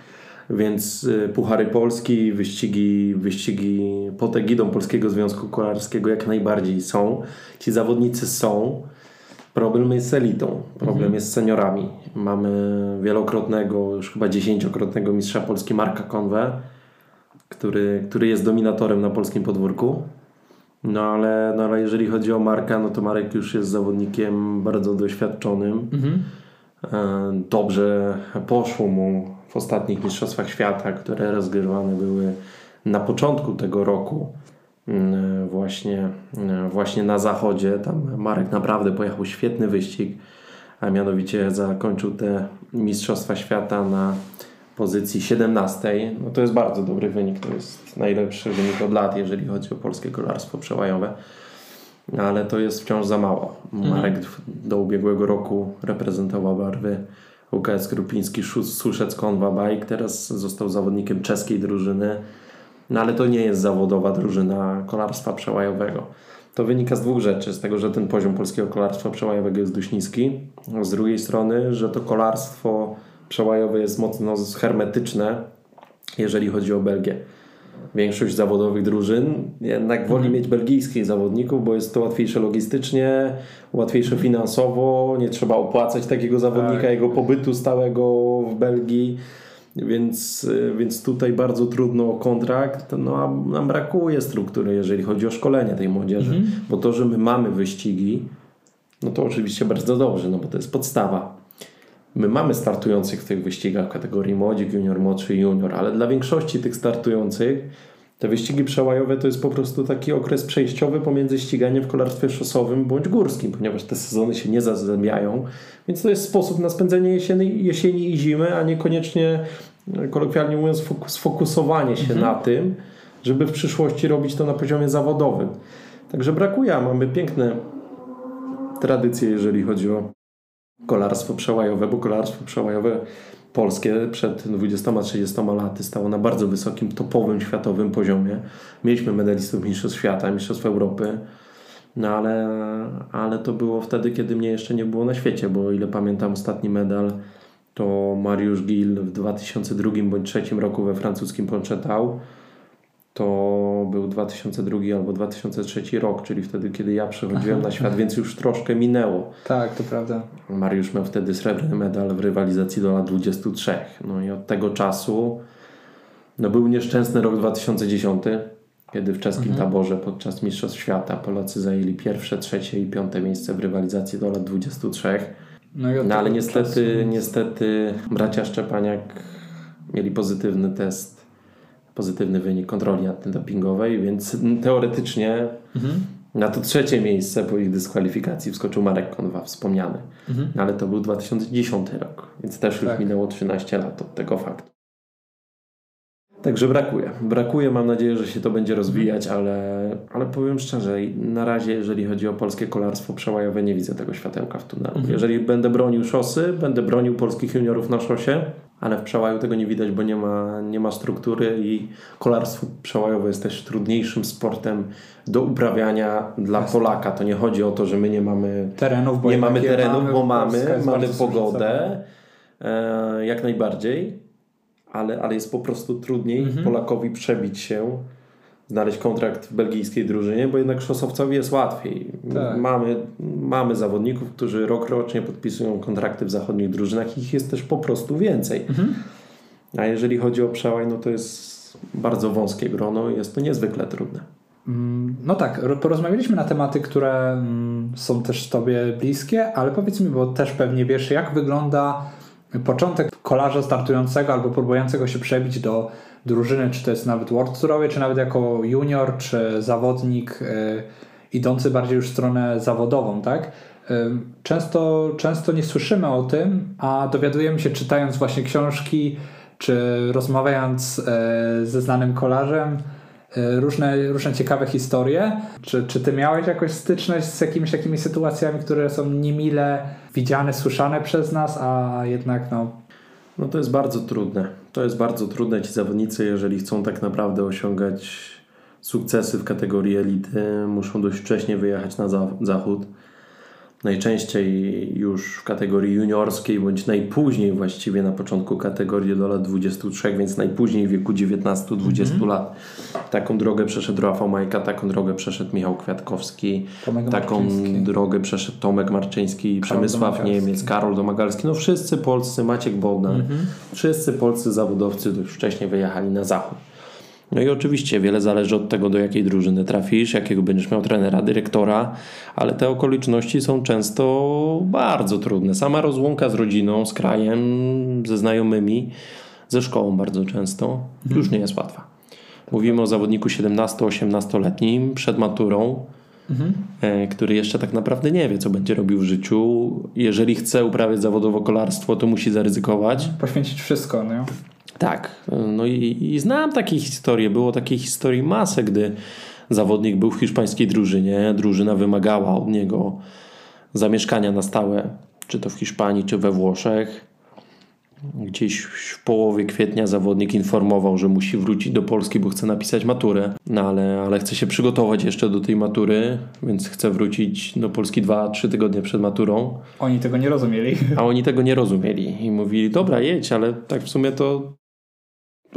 więc y, Puchary Polski, wyścigi, wyścigi pod egidą Polskiego Związku Kolarskiego jak najbardziej są. Ci zawodnicy są. Problem jest z elitą, problem mhm. jest z seniorami. Mamy wielokrotnego, już chyba dziesięciokrotnego mistrza Polski Marka Konwę, który, który jest dominatorem na polskim podwórku. No ale, no ale jeżeli chodzi o Marka, no to Marek już jest zawodnikiem bardzo doświadczonym. Mhm. E, dobrze poszło mu w ostatnich Mistrzostwach Świata, które rozgrywane były na początku tego roku właśnie, mm, właśnie na zachodzie. Tam Marek naprawdę pojechał świetny wyścig, a mianowicie zakończył te Mistrzostwa Świata na pozycji 17. No to jest bardzo dobry wynik, to jest najlepszy wynik od lat, jeżeli chodzi o polskie kolarstwo przełajowe. Ale to jest wciąż za mało. Mhm. Marek mhm. do ubiegłego roku reprezentował barwy UKS Krupiński Suszec Konwa Bike. Teraz został zawodnikiem czeskiej drużyny. No ale to nie jest zawodowa drużyna kolarstwa przełajowego. To wynika z dwóch rzeczy. Z tego, że ten poziom polskiego kolarstwa przełajowego jest dość niski. Z drugiej strony, że to kolarstwo przełajowe jest mocno hermetyczne, jeżeli chodzi o Belgię. Większość zawodowych drużyn jednak woli mhm. mieć belgijskich zawodników, bo jest to łatwiejsze logistycznie, łatwiejsze finansowo, nie trzeba opłacać takiego zawodnika, tak. jego pobytu stałego w Belgii. Więc, więc tutaj bardzo trudno o kontrakt, no a nam brakuje struktury, jeżeli chodzi o szkolenie tej młodzieży, mhm. bo to, że my mamy wyścigi, no to oczywiście bardzo dobrze, no bo to jest podstawa. My mamy startujących w tych wyścigach w kategorii młodzik, junior, młodszy junior, ale dla większości tych startujących te wyścigi przełajowe to jest po prostu taki okres przejściowy pomiędzy ściganiem w kolarstwie szosowym bądź górskim, ponieważ te sezony się nie zazębiają, więc to jest sposób na spędzenie jesieni, jesieni i zimy, a niekoniecznie, kolokwialnie mówiąc, sfokusowanie się mhm. na tym, żeby w przyszłości robić to na poziomie zawodowym. Także brakuje, mamy piękne tradycje, jeżeli chodzi o kolarstwo przełajowe, bo kolarstwo przełajowe polskie przed 20-30 laty stało na bardzo wysokim, topowym światowym poziomie. Mieliśmy medalistów Mistrzostw Świata, Mistrzostw Europy, no ale, ale to było wtedy, kiedy mnie jeszcze nie było na świecie, bo o ile pamiętam ostatni medal to Mariusz Gil w 2002 bądź 2003 roku we francuskim Ponchetau to był 2002 albo 2003 rok, czyli wtedy, kiedy ja przychodziłem na świat, więc już troszkę minęło. Tak, to prawda. Mariusz miał wtedy srebrny medal w rywalizacji do lat 23. No i od tego czasu no był nieszczęsny rok 2010, kiedy w czeskim mhm. taborze podczas Mistrzostw Świata Polacy zajęli pierwsze, trzecie i piąte miejsce w rywalizacji do lat 23. No, no ale niestety, czasu... niestety bracia Szczepaniak mieli pozytywny test pozytywny wynik kontroli antydopingowej, więc teoretycznie mhm. na to trzecie miejsce po ich dyskwalifikacji wskoczył Marek Konwa, wspomniany. Mhm. Ale to był 2010 rok, więc też już tak. minęło 13 lat od tego faktu. Także brakuje. Brakuje, mam nadzieję, że się to będzie rozwijać, ale, ale powiem szczerze, na razie, jeżeli chodzi o polskie kolarstwo przełajowe, nie widzę tego światełka w tunelu. Mhm. Jeżeli będę bronił szosy, będę bronił polskich juniorów na szosie, ale w przełaju tego nie widać, bo nie ma, nie ma struktury i kolarstwo przełajowe jest też trudniejszym sportem do uprawiania dla Polaka. To nie chodzi o to, że my nie mamy terenów, bo nie mamy terenów, mamy, bo mamy, mamy pogodę, e, jak najbardziej, ale, ale jest po prostu trudniej mhm. Polakowi przebić się znaleźć kontrakt w belgijskiej drużynie, bo jednak szosowcowi jest łatwiej. Tak. Mamy, mamy zawodników, którzy rok rocznie podpisują kontrakty w zachodnich drużynach i ich jest też po prostu więcej. Mhm. A jeżeli chodzi o przełaj, no to jest bardzo wąskie grono i jest to niezwykle trudne. Mm, no tak, porozmawialiśmy na tematy, które mm, są też Tobie bliskie, ale powiedz mi, bo też pewnie wiesz, jak wygląda początek kolarza startującego albo próbującego się przebić do drużyny, czy to jest nawet World Tourowie, czy nawet jako junior, czy zawodnik y, idący bardziej już w stronę zawodową, tak? Y, często, często nie słyszymy o tym, a dowiadujemy się czytając właśnie książki, czy rozmawiając y, ze znanym kolarzem, różne, różne ciekawe historie. Czy, czy ty miałeś jakąś styczność z jakimiś takimi sytuacjami, które są niemile widziane, słyszane przez nas, a jednak no, no to jest bardzo trudne. To jest bardzo trudne. Ci zawodnicy, jeżeli chcą tak naprawdę osiągać sukcesy w kategorii elity, muszą dość wcześnie wyjechać na zachód. Najczęściej już w kategorii juniorskiej, bądź najpóźniej właściwie na początku kategorii do lat 23, więc najpóźniej w wieku 19-20 Mhm. lat. Taką drogę przeszedł Rafał Majka, taką drogę przeszedł Michał Kwiatkowski, Tomek taką drogę przeszedł Tomek Marczyński, Przemysław. Niemiec, Karol Domagalski. No wszyscy polscy, Maciek Bodnar, Mhm. wszyscy polscy zawodowcy już wcześniej wyjechali na zachód. No i oczywiście wiele zależy od tego, do jakiej drużyny trafisz, jakiego będziesz miał trenera, dyrektora, ale te okoliczności są często bardzo trudne. Sama rozłąka z rodziną, z krajem, ze znajomymi, ze szkołą bardzo często już nie jest łatwa. Mówimy o zawodniku 17-18-letnim przed maturą, e, który jeszcze tak naprawdę nie wie, co będzie robił w życiu. Jeżeli chce uprawiać zawodowo kolarstwo, to musi zaryzykować. Poświęcić wszystko, no. Tak, no i, i znam takie historie. Było takiej historii masę, gdy zawodnik był w hiszpańskiej drużynie, drużyna wymagała od niego zamieszkania na stałe, czy to w Hiszpanii, czy we Włoszech. Gdzieś w połowie kwietnia zawodnik informował, że musi wrócić do Polski, bo chce napisać maturę, no ale, ale chce się przygotować jeszcze do tej matury, więc chce wrócić do Polski 2-3 tygodnie przed maturą. Oni tego nie rozumieli. A oni tego nie rozumieli i mówili, dobra, jedź, ale tak w sumie to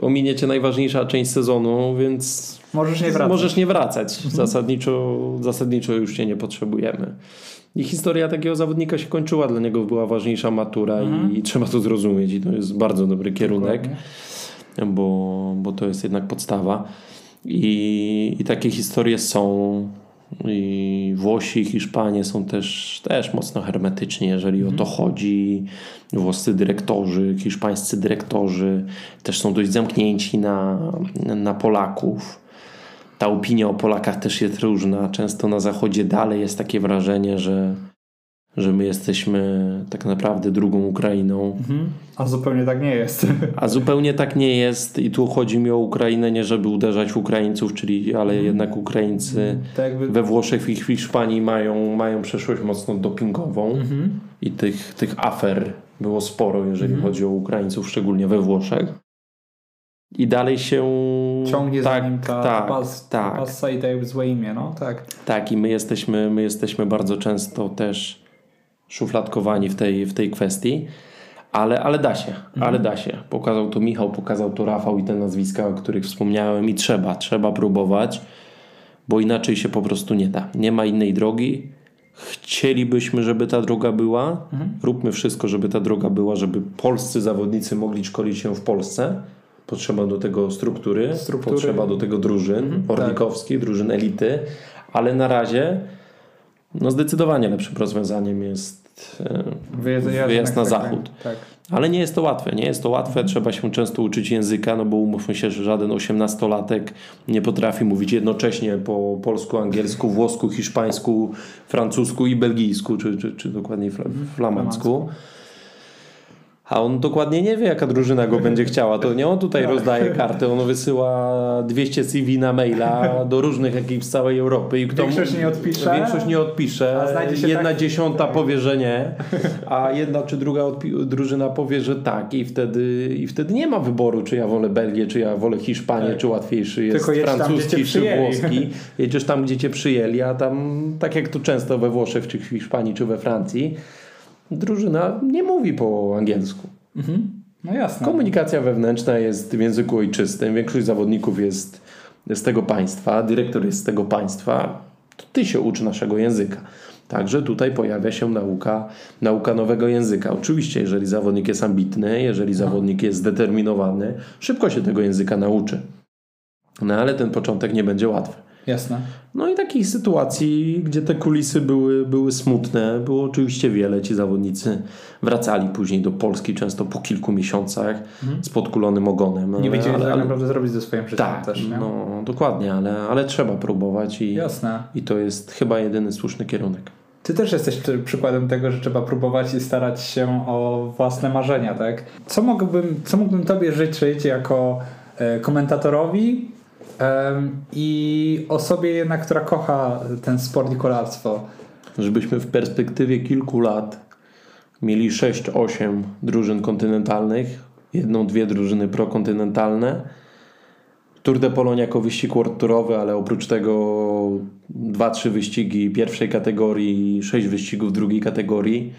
ominiecie najważniejsza część sezonu, więc Możesz nie wracać. możesz nie wracać. Zasadniczo, zasadniczo już cię nie potrzebujemy. I historia takiego zawodnika się kończyła, dla niego była ważniejsza matura i trzeba to zrozumieć i to jest bardzo dobry kierunek, Dokładnie. bo, bo to jest jednak podstawa. I, I takie historie są. I Włosi i Hiszpanie są też, też mocno hermetyczni, jeżeli o to chodzi. Włoscy dyrektorzy, hiszpańscy dyrektorzy też są dość zamknięci na, na Polaków. Ta opinia o Polakach też jest różna. Często na zachodzie dalej jest takie wrażenie, że, że my jesteśmy tak naprawdę drugą Ukrainą. Mhm. A zupełnie tak nie jest. [LAUGHS] A zupełnie tak nie jest i tu chodzi mi o Ukrainę, nie żeby uderzać w Ukraińców, czyli, ale jednak Ukraińcy Tak jakby... we Włoszech i w Hiszpanii mają, mają przeszłość mocno dopingową Mhm. i tych, tych afer było sporo, jeżeli chodzi o Ukraińców, szczególnie we Włoszech. I dalej się Ciągnie za tak, nim ta, tak, ta, pas, tak, ta pasa i daje złe imię, no tak. tak, i my jesteśmy, my jesteśmy bardzo często też szufladkowani w tej, w tej kwestii. Ale, ale da się, ale da się. Pokazał to Michał, pokazał to Rafał i te nazwiska, o których wspomniałem i trzeba, trzeba próbować, bo inaczej się po prostu nie da. Nie ma innej drogi. Chcielibyśmy, żeby ta droga była. Róbmy wszystko, żeby ta droga była, żeby polscy zawodnicy mogli szkolić się w Polsce. Potrzeba do tego struktury, Struktury. potrzeba do tego drużyn orlikowskich, drużyn elity, ale na razie no zdecydowanie lepszym rozwiązaniem jest e, Wyjazd, wyjazd na tak, zachód. Tak. Ale nie jest to łatwe, nie jest to łatwe, trzeba się często uczyć języka, no bo umówmy się, że żaden osiemnastolatek nie potrafi mówić jednocześnie po polsku, angielsku, włosku, hiszpańsku, francusku i belgijsku, czy, czy, czy dokładniej fla, flamandzku. A on dokładnie nie wie, jaka drużyna go będzie chciała. To nie on tutaj rozdaje karty, on wysyła 200 CV na maila do różnych ekip z całej Europy. I kto Większość nie odpisze. Większość nie odpisze. A znajdzie się Jedna tak- dziesiąta powie, że nie, a jedna czy druga odpi- drużyna powie, że tak. I wtedy, I wtedy nie ma wyboru, czy ja wolę Belgię, czy ja wolę Hiszpanię, Tak. czy łatwiejszy jest francuski, czy włoski. [LAUGHS] Jedziesz tam, gdzie cię przyjęli, a tam, tak jak to często we Włoszech, czy w Hiszpanii, czy we Francji, drużyna nie mówi po angielsku. Mhm. No jasne. Komunikacja wewnętrzna jest w języku ojczystym. Większość zawodników jest z tego państwa, dyrektor jest z tego państwa. To ty się uczy naszego języka. Także tutaj pojawia się nauka, nauka nowego języka. Oczywiście, jeżeli zawodnik jest ambitny, jeżeli zawodnik jest zdeterminowany, szybko się tego języka nauczy. No ale ten początek nie będzie łatwy. Jasne. No i takich sytuacji, gdzie te kulisy były, były smutne, było oczywiście wiele. Ci zawodnicy wracali później do Polski, często po kilku miesiącach z podkulonym ogonem. Nie wiedzieli, co tak naprawdę zrobić ze swoim życiem Tak, też, nie? no dokładnie, ale, ale trzeba próbować i, Jasne. i to jest chyba jedyny słuszny kierunek. Ty też jesteś przykładem tego, że trzeba próbować i starać się o własne marzenia, tak? Co mógłbym, co mógłbym Tobie życzyć jako e, komentatorowi i osobie jednak, która kocha ten sport i kolarstwo? Żebyśmy w perspektywie kilku lat mieli 6-8 drużyn kontynentalnych, jedną, dwie drużyny prokontynentalne, Tour de Pologne jako wyścig world tourowy, ale oprócz tego dwa, trzy wyścigi pierwszej kategorii, sześć wyścigów drugiej kategorii.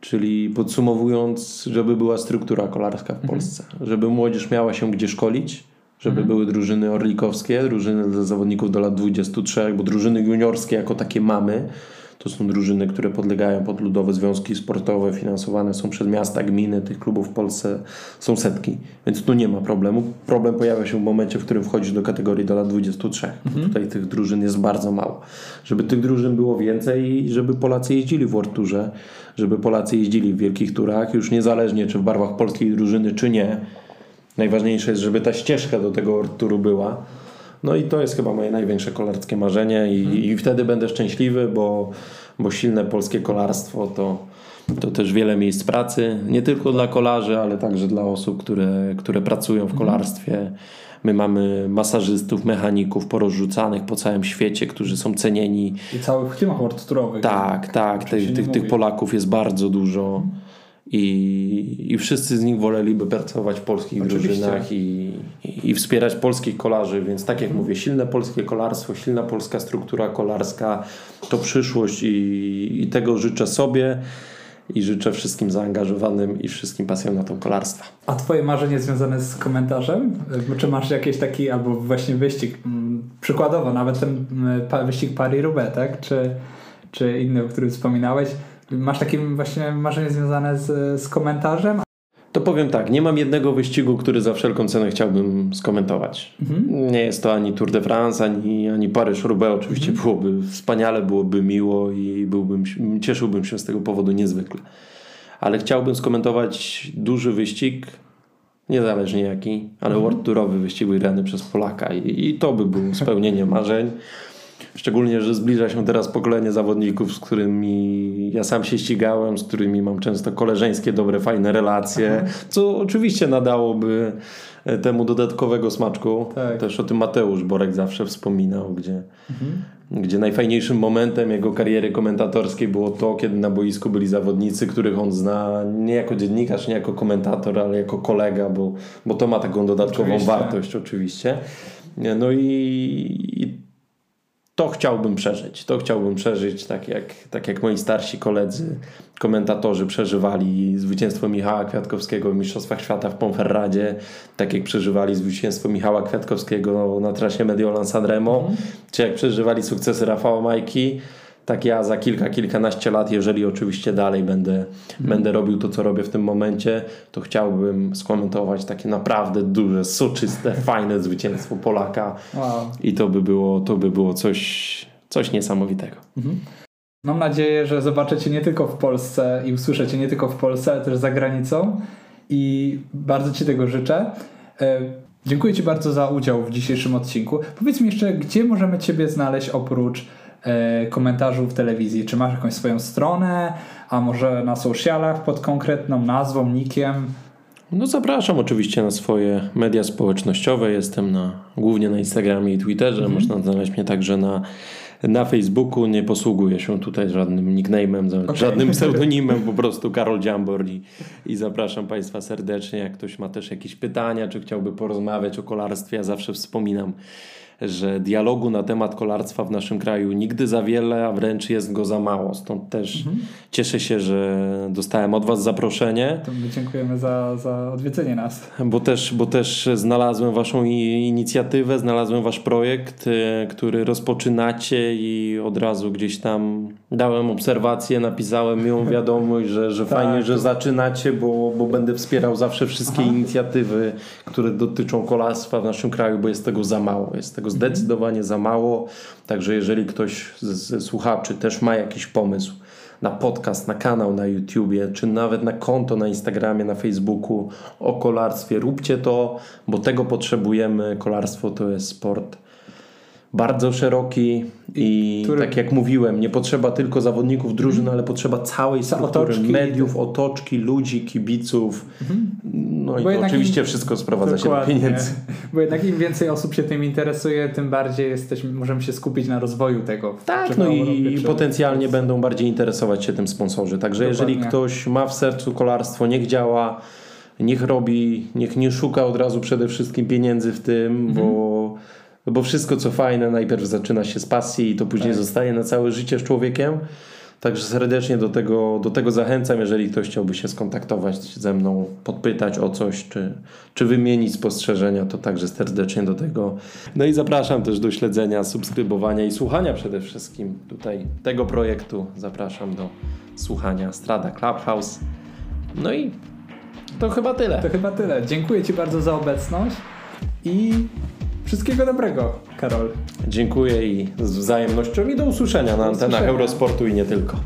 Czyli podsumowując, żeby była struktura kolarska w mhm. Polsce, żeby młodzież miała się gdzie szkolić, żeby mhm. były drużyny orlikowskie, drużyny dla zawodników do lat 23, bo drużyny juniorskie jako takie mamy. To są drużyny, które podlegają pod ludowe związki sportowe, finansowane są przez miasta, gminy. Tych klubów w Polsce są setki, więc tu nie ma problemu. Problem pojawia się w momencie, w którym wchodzisz do kategorii do lat 23. Mhm. Tutaj tych drużyn jest bardzo mało. Żeby tych drużyn było więcej i żeby Polacy jeździli w World Tourze, żeby Polacy jeździli w wielkich turach, już niezależnie czy w barwach polskiej drużyny, czy nie. Najważniejsze jest, żeby ta ścieżka do tego World Touru była no i to jest chyba moje największe kolarskie marzenie i, hmm. i wtedy będę szczęśliwy, bo, bo silne polskie kolarstwo to, to też wiele miejsc pracy, nie tylko dla kolarzy, ale także dla osób, które, które pracują w mhm. kolarstwie. My mamy masażystów, mechaników porozrzucanych po całym świecie, którzy są cenieni. I całych firmach world Tak, tak. Tych, tych, tych Polaków jest bardzo dużo. Mhm i, i wszyscy z nich woleliby pracować w polskich Oczywiście. drużynach i, i, i, wspierać polskich kolarzy, więc tak jak mówię, silne polskie kolarstwo, silna polska struktura kolarska to przyszłość i, i tego życzę sobie i życzę wszystkim zaangażowanym i wszystkim pasjonatom kolarstwa. A twoje marzenie związane z komentarzem? Czy masz jakiś taki, albo właśnie wyścig, mm, przykładowo nawet ten mm, wyścig Paris-Roubaix, tak? Czy, czy inny, o którym wspominałeś, Masz takie właśnie marzenie związane z, z komentarzem? To powiem tak, nie mam jednego wyścigu, który za wszelką cenę chciałbym skomentować. Mhm. Nie jest to ani Tour de France, ani, ani Paryż-Roubaix. Oczywiście mhm. byłoby wspaniale, byłoby miło i byłbym, cieszyłbym się z tego powodu niezwykle. Ale chciałbym skomentować duży wyścig, niezależnie jaki, ale mhm. World Tourowy wyścig wygrany przez Polaka i, i to by było spełnienie marzeń. Szczególnie, że zbliża się teraz pokolenie zawodników, z którymi ja sam się ścigałem, z którymi mam często koleżeńskie, dobre, fajne relacje, Aha. co oczywiście nadałoby e, temu dodatkowego smaczku. Tak. Też o tym Mateusz Borek zawsze wspominał, gdzie, mhm. gdzie najfajniejszym momentem jego kariery komentatorskiej było to, kiedy na boisku byli zawodnicy, których on zna nie jako dziennikarz, nie jako komentator, ale jako kolega, bo, bo to ma taką dodatkową oczywiście. wartość oczywiście. No i, i to chciałbym przeżyć. To chciałbym przeżyć, tak jak, tak jak moi starsi koledzy, komentatorzy przeżywali zwycięstwo Michała Kwiatkowskiego w Mistrzostwach Świata w Ponferradzie, tak jak przeżywali zwycięstwo Michała Kwiatkowskiego na trasie Mediolan Sanremo, mm. czy jak przeżywali sukcesy Rafała Majki tak ja za kilka, kilkanaście lat, jeżeli oczywiście dalej będę, mhm. będę robił to, co robię w tym momencie, to chciałbym skomentować takie naprawdę duże, soczyste, [LAUGHS] fajne zwycięstwo Polaka. Wow. I to by było, to by było coś, coś niesamowitego. Mhm. Mam nadzieję, że zobaczycie nie tylko w Polsce i usłyszycie nie tylko w Polsce, ale też za granicą. I bardzo Ci tego życzę. E, dziękuję Ci bardzo za udział w dzisiejszym odcinku. Powiedz mi jeszcze, gdzie możemy Ciebie znaleźć oprócz komentarzu w telewizji? Czy masz jakąś swoją stronę, a może na socialach pod konkretną nazwą, nikiem? No zapraszam oczywiście na swoje media społecznościowe. Jestem na, głównie na Instagramie i Twitterze. Mhm. Można znaleźć mnie także na, na Facebooku. Nie posługuję się tutaj żadnym nickname'em, okay. żadnym [LAUGHS] pseudonimem, po prostu Karol Dziambor i, i zapraszam Państwa serdecznie. Jak ktoś ma też jakieś pytania, czy chciałby porozmawiać o kolarstwie, ja zawsze wspominam że dialogu na temat kolarstwa w naszym kraju nigdy za wiele, a wręcz jest go za mało. Stąd też mhm. cieszę się, że dostałem od Was zaproszenie. To my dziękujemy za, za odwiedzenie nas. Bo też, bo też znalazłem Waszą inicjatywę, znalazłem Wasz projekt, y, który rozpoczynacie i od razu gdzieś tam dałem obserwację, napisałem miłą [LAUGHS] wiadomość, że, że tak. fajnie, że zaczynacie, bo, bo będę wspierał zawsze wszystkie Aha. inicjatywy, które dotyczą kolarstwa w naszym kraju, bo jest tego za mało. Jest tego tego zdecydowanie za mało. Także jeżeli ktoś ze słuchaczy też ma jakiś pomysł na podcast, na kanał na YouTubie, czy nawet na konto na Instagramie, na Facebooku o kolarstwie, róbcie to, bo tego potrzebujemy. Kolarstwo to jest sport bardzo szeroki i Który... tak jak mówiłem, nie potrzeba tylko zawodników drużyn, mm. ale potrzeba całej struktury otoczki, mediów, otoczki, ludzi, kibiców. Mm. No Bo i oczywiście im... wszystko sprowadza Dokładnie. się do pieniędzy. Bo jednak im więcej osób się tym interesuje, tym bardziej jesteśmy, możemy się skupić na rozwoju tego. Tak, no i potencjalnie będą bardziej interesować się tym sponsorzy. Także Dokładnie. jeżeli ktoś ma w sercu kolarstwo, niech działa niech robi, niech nie szuka od razu przede wszystkim pieniędzy w tym, mhm. bo, bo wszystko co fajne najpierw zaczyna się z pasji i to później tak. zostaje na całe życie z człowiekiem. Także serdecznie do tego, do tego zachęcam, jeżeli ktoś chciałby się skontaktować ze mną, podpytać o coś, czy, czy wymienić spostrzeżenia, to także serdecznie do tego. No i zapraszam też do śledzenia, subskrybowania i słuchania przede wszystkim tutaj tego projektu. Zapraszam do słuchania Strada Clubhouse. No i to chyba tyle. To chyba tyle. Dziękuję Ci bardzo za obecność i Wszystkiego dobrego, Karol. Dziękuję i z wzajemnością i do usłyszenia na do antenach usłyszenia. Eurosportu i nie tylko.